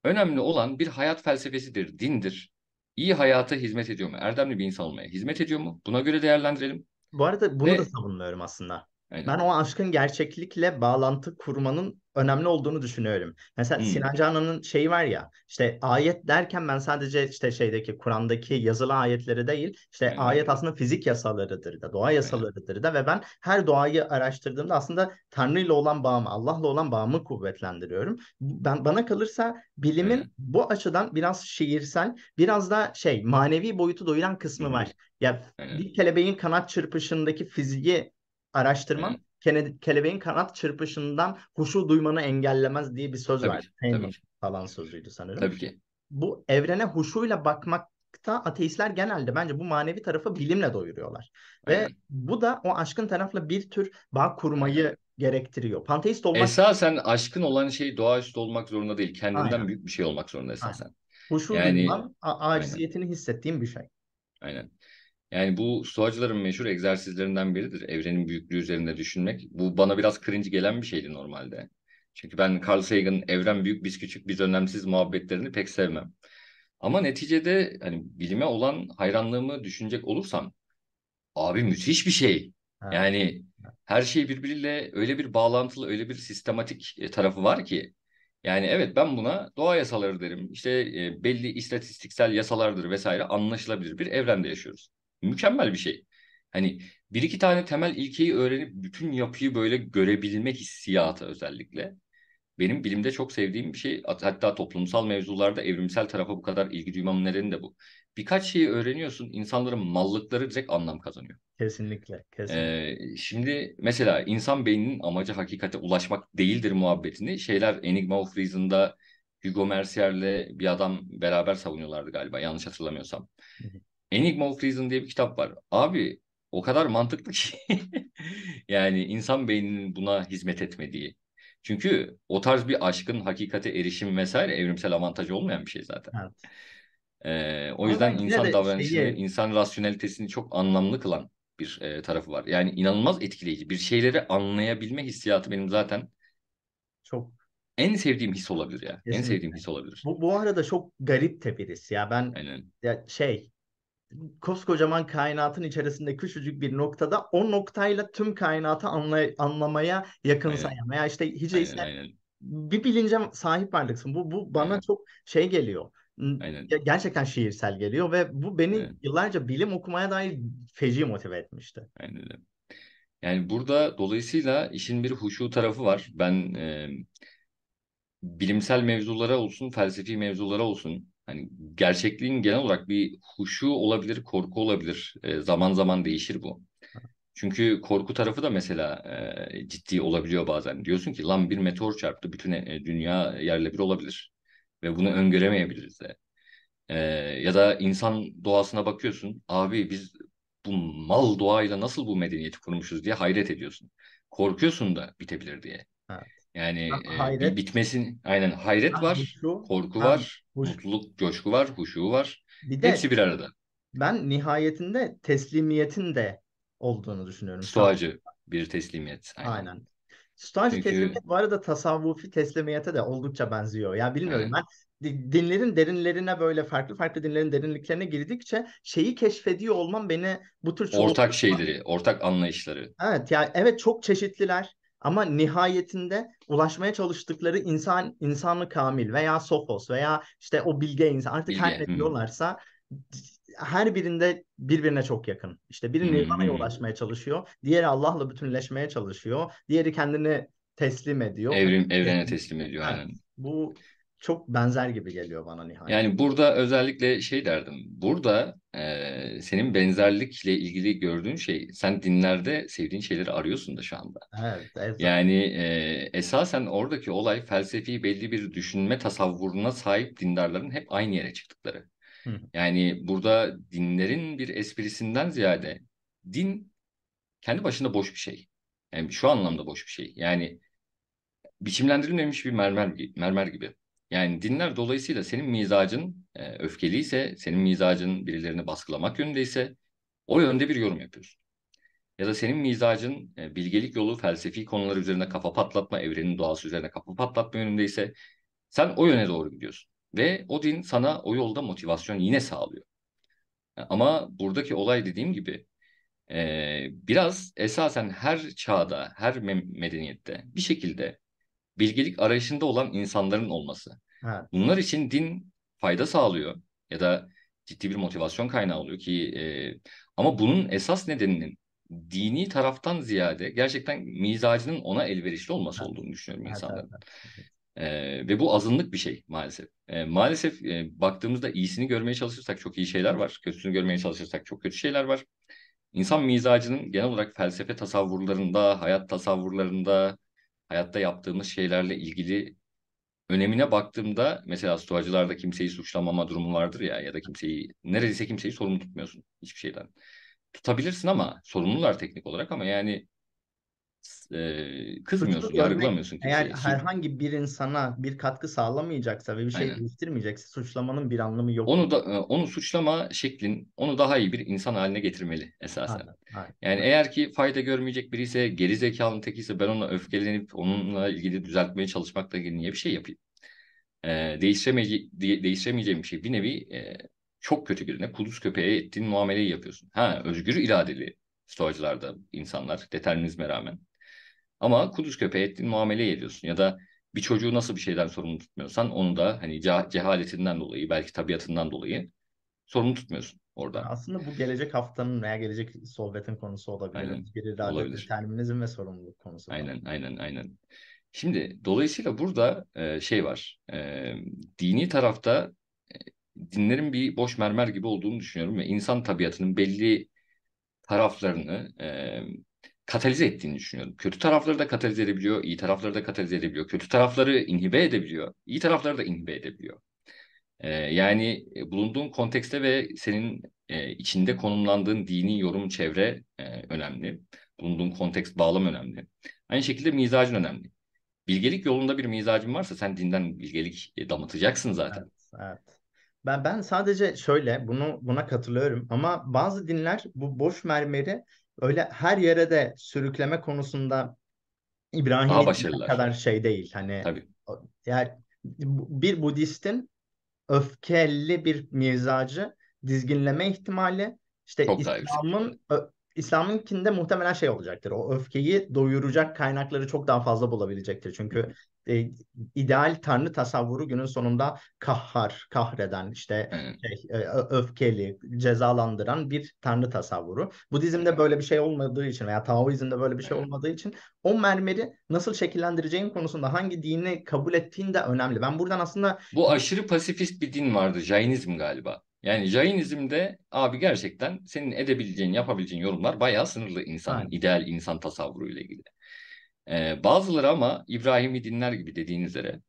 Önemli olan bir hayat felsefesidir, dindir. İyi hayata hizmet ediyor mu? Erdemli bir insan olmaya hizmet ediyor mu? Buna göre değerlendirelim. Bu arada bunu da Ve savunmuyorum aslında. Aynen. Ben o aşkın gerçeklikle bağlantı kurmanın önemli olduğunu düşünüyorum. Mesela Hmm, Sinan Canan'ın şeyi var ya işte ayet derken ben sadece işte şeydeki Kur'an'daki yazılı ayetleri değil işte aynen. ayet aslında fizik yasalarıdır da doğa Aynen. yasalarıdır da ve ben her doğayı araştırdığımda aslında Tanrı ile olan bağımı Allah'la olan bağımı kuvvetlendiriyorum. Ben bana kalırsa bilimin Aynen. bu açıdan biraz şiirsel biraz da şey manevi boyutu doyuran kısmı hı. var. Ya Aynen. bir kelebeğin kanat çırpışındaki fiziği araştırman Aynen. kene- kelebeğin kanat çırpışından huşu duymanı engellemez diye bir söz Tabii var. Tabii falan sözüydü sanırım. Tabii ki. Bu evrene huşuyla bakmakta ateistler genelde bence bu manevi tarafı bilimle doyuruyorlar. Ve Aynen. bu da o aşkın tarafla bir tür bağ Aynen. kurmayı gerektiriyor. Panteist olmak Esasen aşkın olan şey doğaüstü olmak zorunda değil. Kendinden aynen. büyük bir şey olmak zorunda Aynen. esasen. Huşu Yani aynen. aciziyetini hissettiğim bir şey. Aynen. Yani bu stoacıların meşhur egzersizlerinden biridir. Evrenin büyüklüğü üzerinde düşünmek. Bu bana biraz cringe gelen bir şeydi normalde. Çünkü ben Carl Sagan'ın evren büyük biz küçük biz önemsiz muhabbetlerini pek sevmem. Ama neticede hani bilime olan hayranlığımı düşünecek olursam abi müthiş bir şey. Evet. Yani her şey birbiriyle öyle bir bağlantılı, öyle bir sistematik e, tarafı var ki. Yani evet ben buna doğa yasaları derim. İşte e, belli istatistiksel yasalardır vesaire anlaşılabilir bir evrende yaşıyoruz. Mükemmel bir şey. Hani bir iki tane temel ilkeyi öğrenip bütün yapıyı böyle görebilme hissiyatı özellikle. Benim bilimde çok sevdiğim bir şey. Hat- Hatta toplumsal mevzularda evrimsel tarafa bu kadar ilgi duymamın nedeni de bu. Birkaç şeyi öğreniyorsun, insanların mallıkları direkt anlam kazanıyor. Kesinlikle, kesinlikle. Ee, şimdi mesela insan beyninin amacı hakikate ulaşmak değildir muhabbetini şeyler Enigma of Reason'da Hugo Mercier'le bir adam beraber savunuyorlardı galiba yanlış hatırlamıyorsam. Enigma of Reason diye bir kitap var. Abi o kadar mantıklı ki yani insan beyninin buna hizmet etmediği. Çünkü o tarz bir aşkın hakikate erişim vesaire evrimsel avantajı olmayan bir şey zaten. Evet. Ee, o Ama yüzden insan davranışını, şeyi insan rasyonelitesini çok anlamlı kılan bir e, tarafı var. Yani inanılmaz etkileyici. Bir şeyleri anlayabilme hissiyatı benim zaten çok en sevdiğim his olabilir ya. En kesinlikle. sevdiğim his olabilir. Bu, bu arada çok garip de birisi ya ben Aynen. ya şey koskocaman kainatın içerisinde küçücük bir noktada o noktayla tüm kainatı anlay- anlamaya yakınsayan veya işte hiç bir bilince sahip varlıksın. Bu, bu bana Aynen. çok şey geliyor. Aynen. Gerçekten şiirsel geliyor ve bu beni Aynen. yıllarca bilim okumaya dair feci motive etmişti. Aynen. Yani burada dolayısıyla işin bir huşu tarafı var. Ben e, bilimsel mevzulara olsun, felsefi mevzulara olsun, hani gerçekliğin genel olarak bir huşu olabilir, korku olabilir. E, zaman zaman değişir bu. Çünkü korku tarafı da mesela e, ciddi olabiliyor bazen. Diyorsun ki lan bir meteor çarptı, bütün e, dünya yerle bir olabilir ve bunu öngöremeyebiliriz de. E, ya da insan doğasına bakıyorsun, abi biz bu mal doğayla nasıl bu medeniyeti kurmuşuz diye hayret ediyorsun. Korkuyorsun da bitebilir diye. Evet. Yani Ha- e, hayret. bitmesin aynen hayret Ha, var, huşu, korku ha, var, huş. mutluluk, coşku var, huşu var. Bir de Hepsi bir arada. ben nihayetinde teslimiyetin de olduğunu düşünüyorum. Stoacı bir teslimiyet. Aynen. Aynen. Stoacı Çünkü teslimiyet bu arada tasavvufi teslimiyete de oldukça benziyor. Ya bilmiyorum evet, ben di- dinlerin derinlerine böyle farklı farklı dinlerin derinliklerine girdikçe şeyi keşfediyor olmam beni bu tür ortak şeyleri, ortak anlayışları. Evet yani evet çok çeşitliler ama nihayetinde ulaşmaya çalıştıkları insan insanı kamil veya sofos veya işte o bilge insan artık her Bilge. ne Hı. diyorlarsa her birinde birbirine çok yakın. İşte biri Hı, nirvana'ya ulaşmaya çalışıyor, diğeri Allah'la bütünleşmeye çalışıyor, diğeri kendini teslim ediyor. Evrim, evrene Teslim. ediyor Evet, aynen. bu çok benzer gibi geliyor bana nihayet. Yani burada özellikle şey derdim. Burada e, senin benzerlikle ilgili gördüğün şey, sen dinlerde sevdiğin şeyleri arıyorsun da şu anda. Evet, evet. Yani e, esasen oradaki olay felsefi belli bir düşünme tasavvuruna sahip dindarların hep aynı yere çıktıkları. Hı. Yani burada dinlerin bir esprisinden ziyade din kendi başına boş bir şey. Yani şu anlamda boş bir şey. Yani biçimlendirilmemiş bir mermer, mermer gibi. Yani dinler dolayısıyla senin mizacın e, öfkeliyse, senin mizacın birilerini baskılamak yönündeyse o yönde bir yorum yapıyorsun. Ya da senin mizacın e, bilgelik yolu felsefi konular üzerine kafa patlatma, evrenin doğası üzerine kafa patlatma yönündeyse sen o yöne doğru gidiyorsun. Ve o din sana o yolda motivasyon yine sağlıyor. Ama buradaki olay dediğim gibi e, biraz esasen her çağda, her me- medeniyette bir şekilde bilgelik arayışında olan insanların olması. Evet. Bunlar için din fayda sağlıyor ya da ciddi bir motivasyon kaynağı oluyor ki e, ama bunun esas nedeninin dini taraftan ziyade gerçekten mizacının ona elverişli olması Evet. olduğunu düşünüyorum Evet, insanların. evet, evet. Ee, ve bu azınlık bir şey maalesef. Ee, maalesef e, baktığımızda iyisini görmeye çalışırsak çok iyi şeyler var. Kötüsünü görmeye çalışırsak çok kötü şeyler var. İnsan mizacının genel olarak felsefe tasavvurlarında, hayat tasavvurlarında, hayatta yaptığımız şeylerle ilgili önemine baktığımda mesela stoacılarda kimseyi suçlamama durumu vardır ya ya da kimseyi neredeyse kimseyi sorumlu tutmuyorsun hiçbir şeyden. Tutabilirsin ama sorumlular teknik olarak ama yani e, kızmıyorsun, yargılamıyorsun eğer kimseyi. Su- herhangi bir insana bir katkı sağlamayacaksa ve bir şey Aynen. değiştirmeyecekse suçlamanın bir anlamı yok. Onu da e, onu suçlama şeklin onu daha iyi bir insan haline getirmeli esasen. Aynen, aynen. Yani eğer ki fayda görmeyecek biri ise geri zekalının tekiyse ben ona öfkelenip onunla ilgili düzeltmeye çalışmakla ilgili niye bir şey yapayım? Ee, değiştiremeyece de- değiştiremeyeceğim bir şey bir nevi e, çok kötü birine kuduz köpeğe ettiğin muameleyi yapıyorsun. Ha özgür iradeli stoacılarda insanlar determinizme rağmen. Ama kuduz köpeğe ettiğin muameleyi ediyorsun ya da bir çocuğu nasıl bir şeyden sorumlu tutmuyorsan onu da hani ce- cehaletinden dolayı belki tabiatından dolayı sorumlu tutmuyorsun orada. Aslında bu gelecek haftanın veya gelecek sohbetin konusu olabilir. Aynen. İrade, Olabilir. determinizm ve sorumluluk konusu. Aynen, aynen, aynen. Şimdi dolayısıyla burada e, şey var. E, dini tarafta e, dinlerin bir boş mermer gibi olduğunu düşünüyorum ve insan tabiatının belli taraflarını e, katalize ettiğini düşünüyorum. Kötü tarafları da katalize edebiliyor, iyi tarafları da katalize edebiliyor. Kötü tarafları inhibe edebiliyor, iyi tarafları da inhibe edebiliyor. E, yani e, bulunduğun kontekste ve senin e, içinde konumlandığın dini yorum çevre e, önemli. Bulunduğun kontekst bağlam önemli. Aynı şekilde mizacın önemli. Bilgelik yolunda bir mizacın varsa sen dinden bilgelik e, damıtacaksın zaten. Evet, evet. Ben ben sadece şöyle bunu buna katılıyorum ama bazı dinler bu boş mermeri öyle her yere de sürükleme konusunda başarılılar. kadar şey değil. Hani Tabii. yani bir Budistin öfkeli bir mizacı dizginleme ihtimali işte Çok. İslam'ın İslam'ınkinde muhtemelen şey olacaktır. O öfkeyi doyuracak kaynakları çok daha fazla bulabilecektir. Çünkü e, ideal tanrı tasavvuru günün sonunda kahhar, kahreden, işte şey, e, öfkeli, cezalandıran bir tanrı tasavvuru. Budizm'de böyle bir şey olmadığı için veya Taoizm'de böyle bir şey olmadığı için o mermeri nasıl şekillendireceğin konusunda hangi dini kabul ettiğin de önemli. Ben buradan aslında Bu aşırı pasifist bir din vardı. Jainizm galiba. Yani Jainizm'de abi gerçekten senin edebileceğin, yapabileceğin yorumlar bayağı sınırlı insanın, Aynen. ideal insan tasavvuruyla ilgili. Ee, bazıları ama İbrahimi dinler gibi dediğin üzere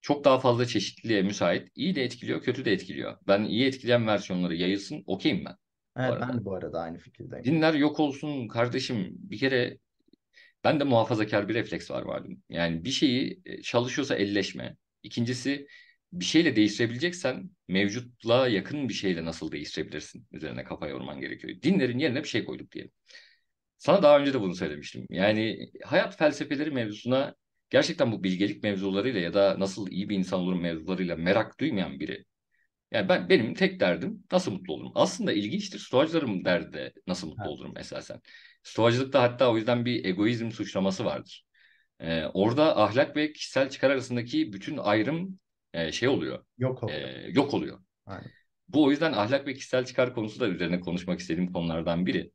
çok daha fazla çeşitliliğe müsait. İyi de etkiliyor, kötü de etkiliyor. Ben iyi etkileyen versiyonları yayılsın, okeyim ben. Evet ben de bu arada aynı fikirdeyim. Dinler yok olsun kardeşim. Bir kere ben de muhafazakar bir refleks var malum. Yani bir şeyi e, çalışıyorsa elleşme. İkincisi bir şeyle değiştirebileceksen mevcutla yakın bir şeyle nasıl değiştirebilirsin? Üzerine kafa yorman gerekiyor. Dinlerin yerine bir şey koyduk diyelim. Sana daha önce de bunu söylemiştim. Yani hayat felsefeleri mevzusuna gerçekten bu bilgelik mevzularıyla ya da nasıl iyi bir insan olurum mevzularıyla merak duymayan biri. Yani ben benim tek derdim nasıl mutlu olurum? Aslında ilginçtir. Stoacıların derdi de nasıl mutlu Evet. olurum esasen. Stoacılıkta hatta o yüzden bir egoizm suçlaması vardır. Ee, orada ahlak ve kişisel çıkar arasındaki bütün ayrım e, şey oluyor, Yok oluyor. e, yok oluyor. Aynen. Bu o yüzden ahlak ve kişisel çıkar konusu da üzerine konuşmak istediğim konulardan biri.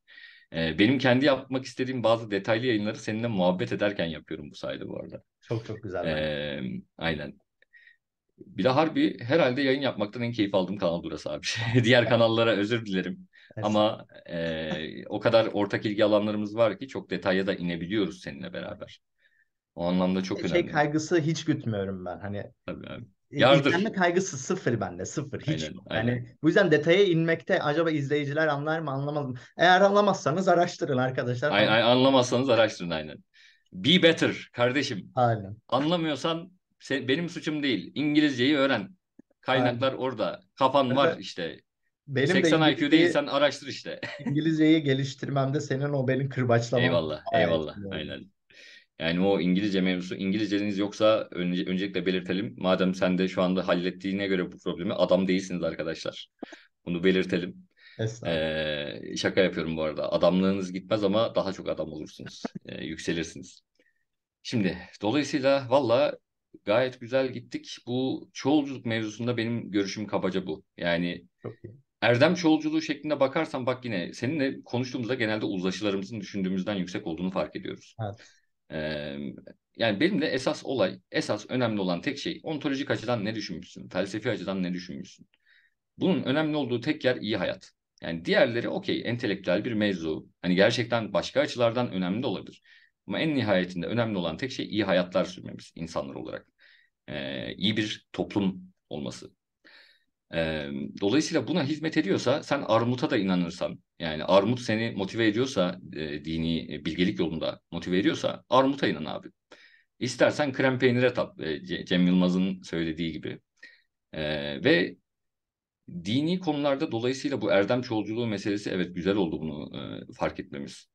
Ee, benim kendi yapmak istediğim bazı detaylı yayınları seninle muhabbet ederken yapıyorum bu sayede bu arada. Çok çok güzel. Ee, aynen. Bir de harbi herhalde yayın yapmaktan en keyif aldığım kanal burası abi. Diğer kanallara özür dilerim. Ama e, o kadar ortak ilgi alanlarımız var ki çok detaya da inebiliyoruz seninle beraber. O anlamda çok şey önemli. kaygısı hiç gütmüyorum ben. Hani Tabii abi. E, Yardır. izlenme kaygısı sıfır bende. Sıfır. Hiç Aynen, aynen. Yani bu yüzden detaya inmekte acaba izleyiciler anlar mı anlamaz mı? Eğer anlamazsanız araştırın arkadaşlar. Ay, ay, anlamazsanız araştırın aynen. Be better kardeşim. Aynen. Anlamıyorsan se- benim suçum değil. İngilizceyi öğren. Kaynaklar orada. Kafan var Evet. işte. Benim de 80 IQ İngilizceyi, değilsen araştır işte. İngilizceyi geliştirmemde senin o benim kırbaçlamam Eyvallah, oldu. Aynen. Yani o İngilizce mevzusu, İngilizceniz yoksa önce, öncelikle belirtelim. Madem sen de şu anda hallettiğine göre bu problemi adam değilsiniz arkadaşlar. Bunu belirtelim. Ee, şaka yapıyorum bu arada. Adamlığınız gitmez ama daha çok adam olursunuz. Ee, yükselirsiniz. Şimdi dolayısıyla valla gayet güzel gittik. Bu çoğulculuk mevzusunda benim görüşüm kabaca bu. Yani erdem çoğulculuğu şeklinde bakarsan bak yine seninle konuştuğumuzda genelde uzlaşılarımızın düşündüğümüzden yüksek olduğunu fark ediyoruz. Evet. Yani benim de esas olay, esas önemli olan tek şey ontolojik açıdan ne düşünmüşsün, felsefi açıdan ne düşünmüşsün. Bunun önemli olduğu tek yer iyi hayat. Yani diğerleri okey, entelektüel bir mevzu. Hani gerçekten başka açılardan önemli olabilir. Ama en nihayetinde önemli olan tek şey iyi hayatlar sürmemiz insanlar olarak. Ee, iyi bir toplum olması. Ee, dolayısıyla buna hizmet ediyorsa sen armuta da inanırsan yani armut seni motive ediyorsa e, dini e, bilgelik yolunda motive ediyorsa armuta inan abi. İstersen krem peynire tap e, Ce- Cem Yılmaz'ın söylediği gibi. Ee, ve dini konularda dolayısıyla bu erdem çoğulculuğu meselesi evet güzel oldu bunu e, fark etmemiz.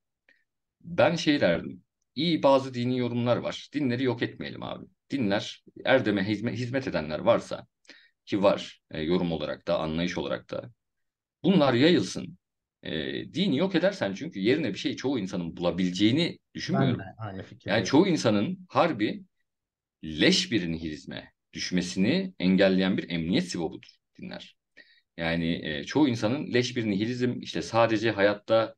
Ben şey derdim. İyi bazı dini yorumlar var. Dinleri yok etmeyelim abi. Dinler erdeme hizmet, hizmet edenler varsa ki var e, yorum olarak da anlayış olarak da bunlar yayılsın. E, dini yok edersen çünkü yerine bir şey çoğu insanın bulabileceğini Ben düşünmüyorum. de aynı fikirdeyim. Yani çoğu insanın harbi leş bir nihilizme düşmesini engelleyen bir emniyet sibobudur dinler. Yani e, çoğu insanın leş bir nihilizm işte sadece hayatta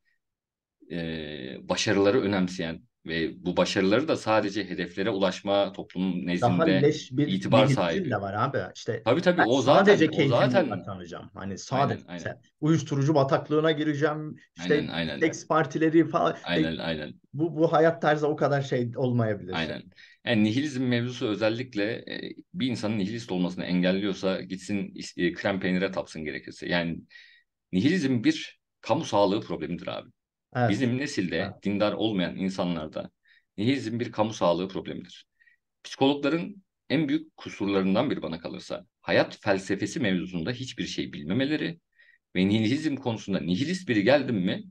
e, başarıları önemseyen ve bu başarıları da sadece hedeflere ulaşma toplumun Daha nezdinde leş bir itibar sahibi. de var abi. İşte Tabii tabii ben o zaten sadece o keyfimi zaten odaklanacağım. Hani sadece aynen aynen uyuşturucu bataklığına gireceğim. İşte aynen aynen seks partileri falan. E, aynen aynen bu bu hayat tarzı o kadar şey olmayabilir. aynen. Yani nihilizm mevzusu özellikle e, bir insanın nihilist olmasını engelliyorsa gitsin e, krem peynire tapsın gerekirse. Yani nihilizm bir kamu sağlığı problemidir abi. Evet. Bizim nesilde Evet. dindar olmayan insanlarda nihilizm bir kamu sağlığı problemidir. Psikologların en büyük kusurlarından biri bana kalırsa hayat felsefesi mevzusunda hiçbir şey bilmemeleri ve nihilizm konusunda nihilist biri geldim mi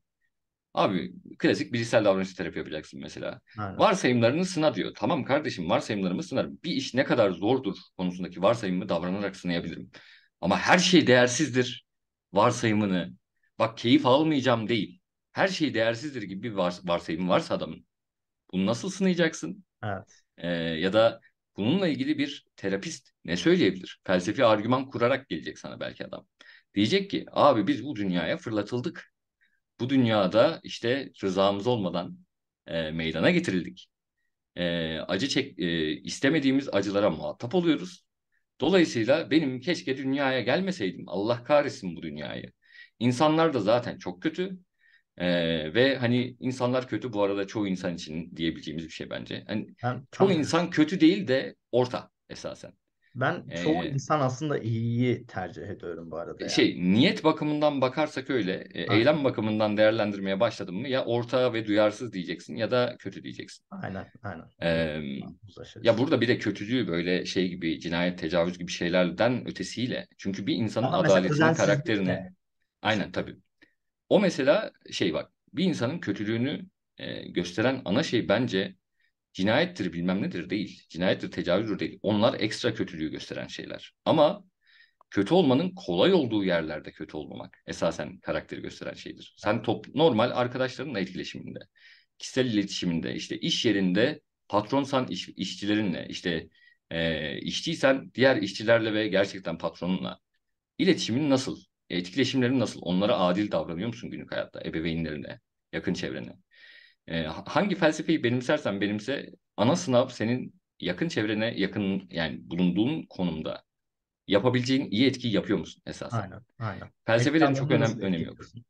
abi klasik bilişsel davranış terapi yapacaksın mesela. Aynen. Varsayımlarını sına diyor. Tamam kardeşim varsayımlarımı sınarım. Bir iş ne kadar zordur konusundaki varsayımımı davranarak sınayabilirim. Ama her şey değersizdir varsayımını. Bak keyif almayacağım değil. Her şey değersizdir gibi bir vars varsayım varsa adamın. Bunu nasıl sınayacaksın? Evet. Ee, ya da bununla ilgili bir terapist ne söyleyebilir? Felsefi argüman kurarak gelecek sana belki adam. Diyecek ki abi biz bu dünyaya fırlatıldık. Bu dünyada işte rızamız olmadan e, meydana getirildik. E, acı çek e, istemediğimiz acılara muhatap oluyoruz. Dolayısıyla benim keşke dünyaya gelmeseydim. Allah kahretsin bu dünyayı. İnsanlar da zaten çok kötü. Ee, ve hani insanlar kötü bu arada çoğu insan için diyebileceğimiz bir şey bence. Hani Ben çoğu tam insan kötü değil de orta esasen. Ben çoğu Ee, insan aslında iyiyi tercih ediyorum bu arada ya. şey niyet bakımından bakarsak öyle, e, Aynen, eylem bakımından değerlendirmeye başladın mı ya orta ve duyarsız diyeceksin ya da kötü diyeceksin. aynen, aynen. Ee, ya burada bir de kötülüğü böyle şey gibi cinayet, tecavüz gibi şeylerden ötesiyle. Çünkü bir insanın Ama adaletini, karakterini de aynen tabii. O mesela şey bak bir insanın kötülüğünü e, gösteren ana şey bence cinayettir bilmem nedir değil. Cinayettir tecavüzdür değil. Onlar ekstra kötülüğü gösteren şeyler. Ama kötü olmanın kolay olduğu yerlerde kötü olmamak esasen karakteri gösteren şeydir. Sen top, normal arkadaşlarınla etkileşiminde, kişisel iletişiminde, işte iş yerinde patronsan iş, işçilerinle, işte e, işçiysen diğer işçilerle ve gerçekten patronunla iletişimin nasıl? Etkileşimlerin nasıl? Onlara adil davranıyor musun günlük hayatta? Ebeveynlerine, yakın çevrene? E, hangi felsefeyi benimsersen benimse ana sınav senin yakın çevrene yakın yani bulunduğun konumda yapabileceğin iyi etkiyi yapıyor musun esasen? aynen, aynen. Felsefelerin çok önem, önemi yok. etkiliyorsun?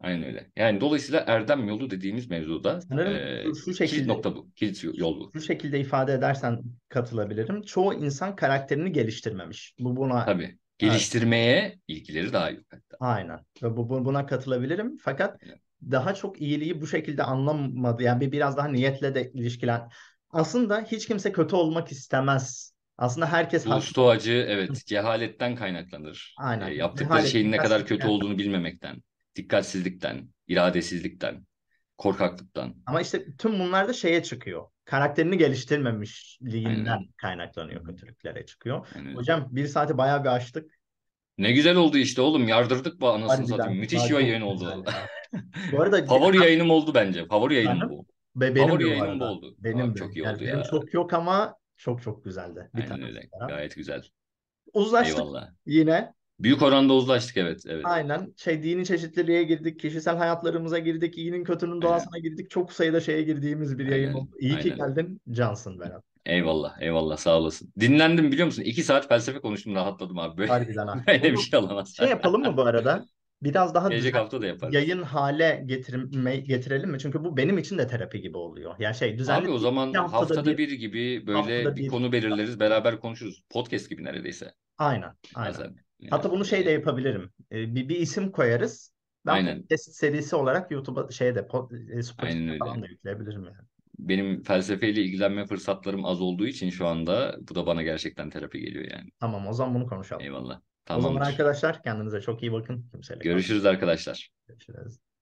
Aynen öyle. Yani dolayısıyla erdem yolu dediğimiz mevzuda Sanırım e, şu, şu kilit şekilde nokta bu. Kilit yol bu. şu şekilde ifade edersen katılabilirim. Çoğu insan karakterini geliştirmemiş. Bu buna Tabii. Evet, Geliştirmeye ilgileri daha yok hatta. aynen. Ve bu, bu- buna katılabilirim. Fakat Aynen. daha çok iyiliği bu şekilde anlamadı. Yani bir biraz daha niyetle de ilişkilen. Aslında hiç kimse kötü olmak istemez. Aslında herkes Bu stoacı evet cehaletten kaynaklanır. E, Aynen. yaptıkları Cehalet, şeyin ne kadar kötü olduğunu bilmemekten, dikkatsizlikten, iradesizlikten, korkaklıktan. Ama işte tüm bunlar da şeye çıkıyor. Karakterini Aynen geliştirmemişliğinden öyle. kaynaklanıyor, kötülüklere çıkıyor. Aynen. Hocam bir saati bayağı bir açtık. Ne güzel oldu işte oğlum. Yardırdık bu anasını satayım. Harbiden. Müthiş Daha bir yayın oldu. Bu arada Favori yayınım oldu bence. Favori yayınım bu. be- benim Favori yayınım bu oldu. Benim Abi çok iyi Yani oldu benim ya. çok yok ama çok çok güzeldi. Bir Aynen öyle. Gayet güzel. Uzlaştık Eyvallah. yine. Büyük oranda uzlaştık evet. Evet. Aynen. Şey dini çeşitliliğe girdik, kişisel hayatlarımıza girdik, iyinin kötünün Aynen. doğasına girdik. Çok sayıda şeye girdiğimiz bir yayın Aynen. oldu. İyi ki Aynen. geldin. Cansın Berat. Eyvallah. Eyvallah. Sağ olasın. Dinlendim biliyor musun? İki saat felsefe konuştum rahatladım abi. Böyle, Harbiden ha. böyle bir şey olamaz. şey yapalım mı bu arada? Biraz daha Gelecek hafta da yaparız. yayın hale getirme, getirelim mi? Çünkü bu benim için de terapi gibi oluyor. Yani şey düzenli Abi o zaman haftada haftada bir, bir gibi böyle bir bir. konu belirleriz. Beraber konuşuruz. Podcast gibi neredeyse. Aynen, aynen. Bazen. Hatta bunu şey de yapabilirim. Ee, bir, bir isim koyarız. Ben aynen. podcast serisi olarak YouTube'a şeyde pod- e, Spotify'a Aynen falan öyle. da yükleyebilirim yani. Benim felsefeyle ilgilenme fırsatlarım az olduğu için şu anda bu da bana gerçekten terapi geliyor yani. Tamam, o zaman bunu konuşalım. Eyvallah. O zaman Tamamdır. arkadaşlar kendinize çok iyi bakın. Kimseyle Görüşürüz arkadaşlar. Görüşürüz.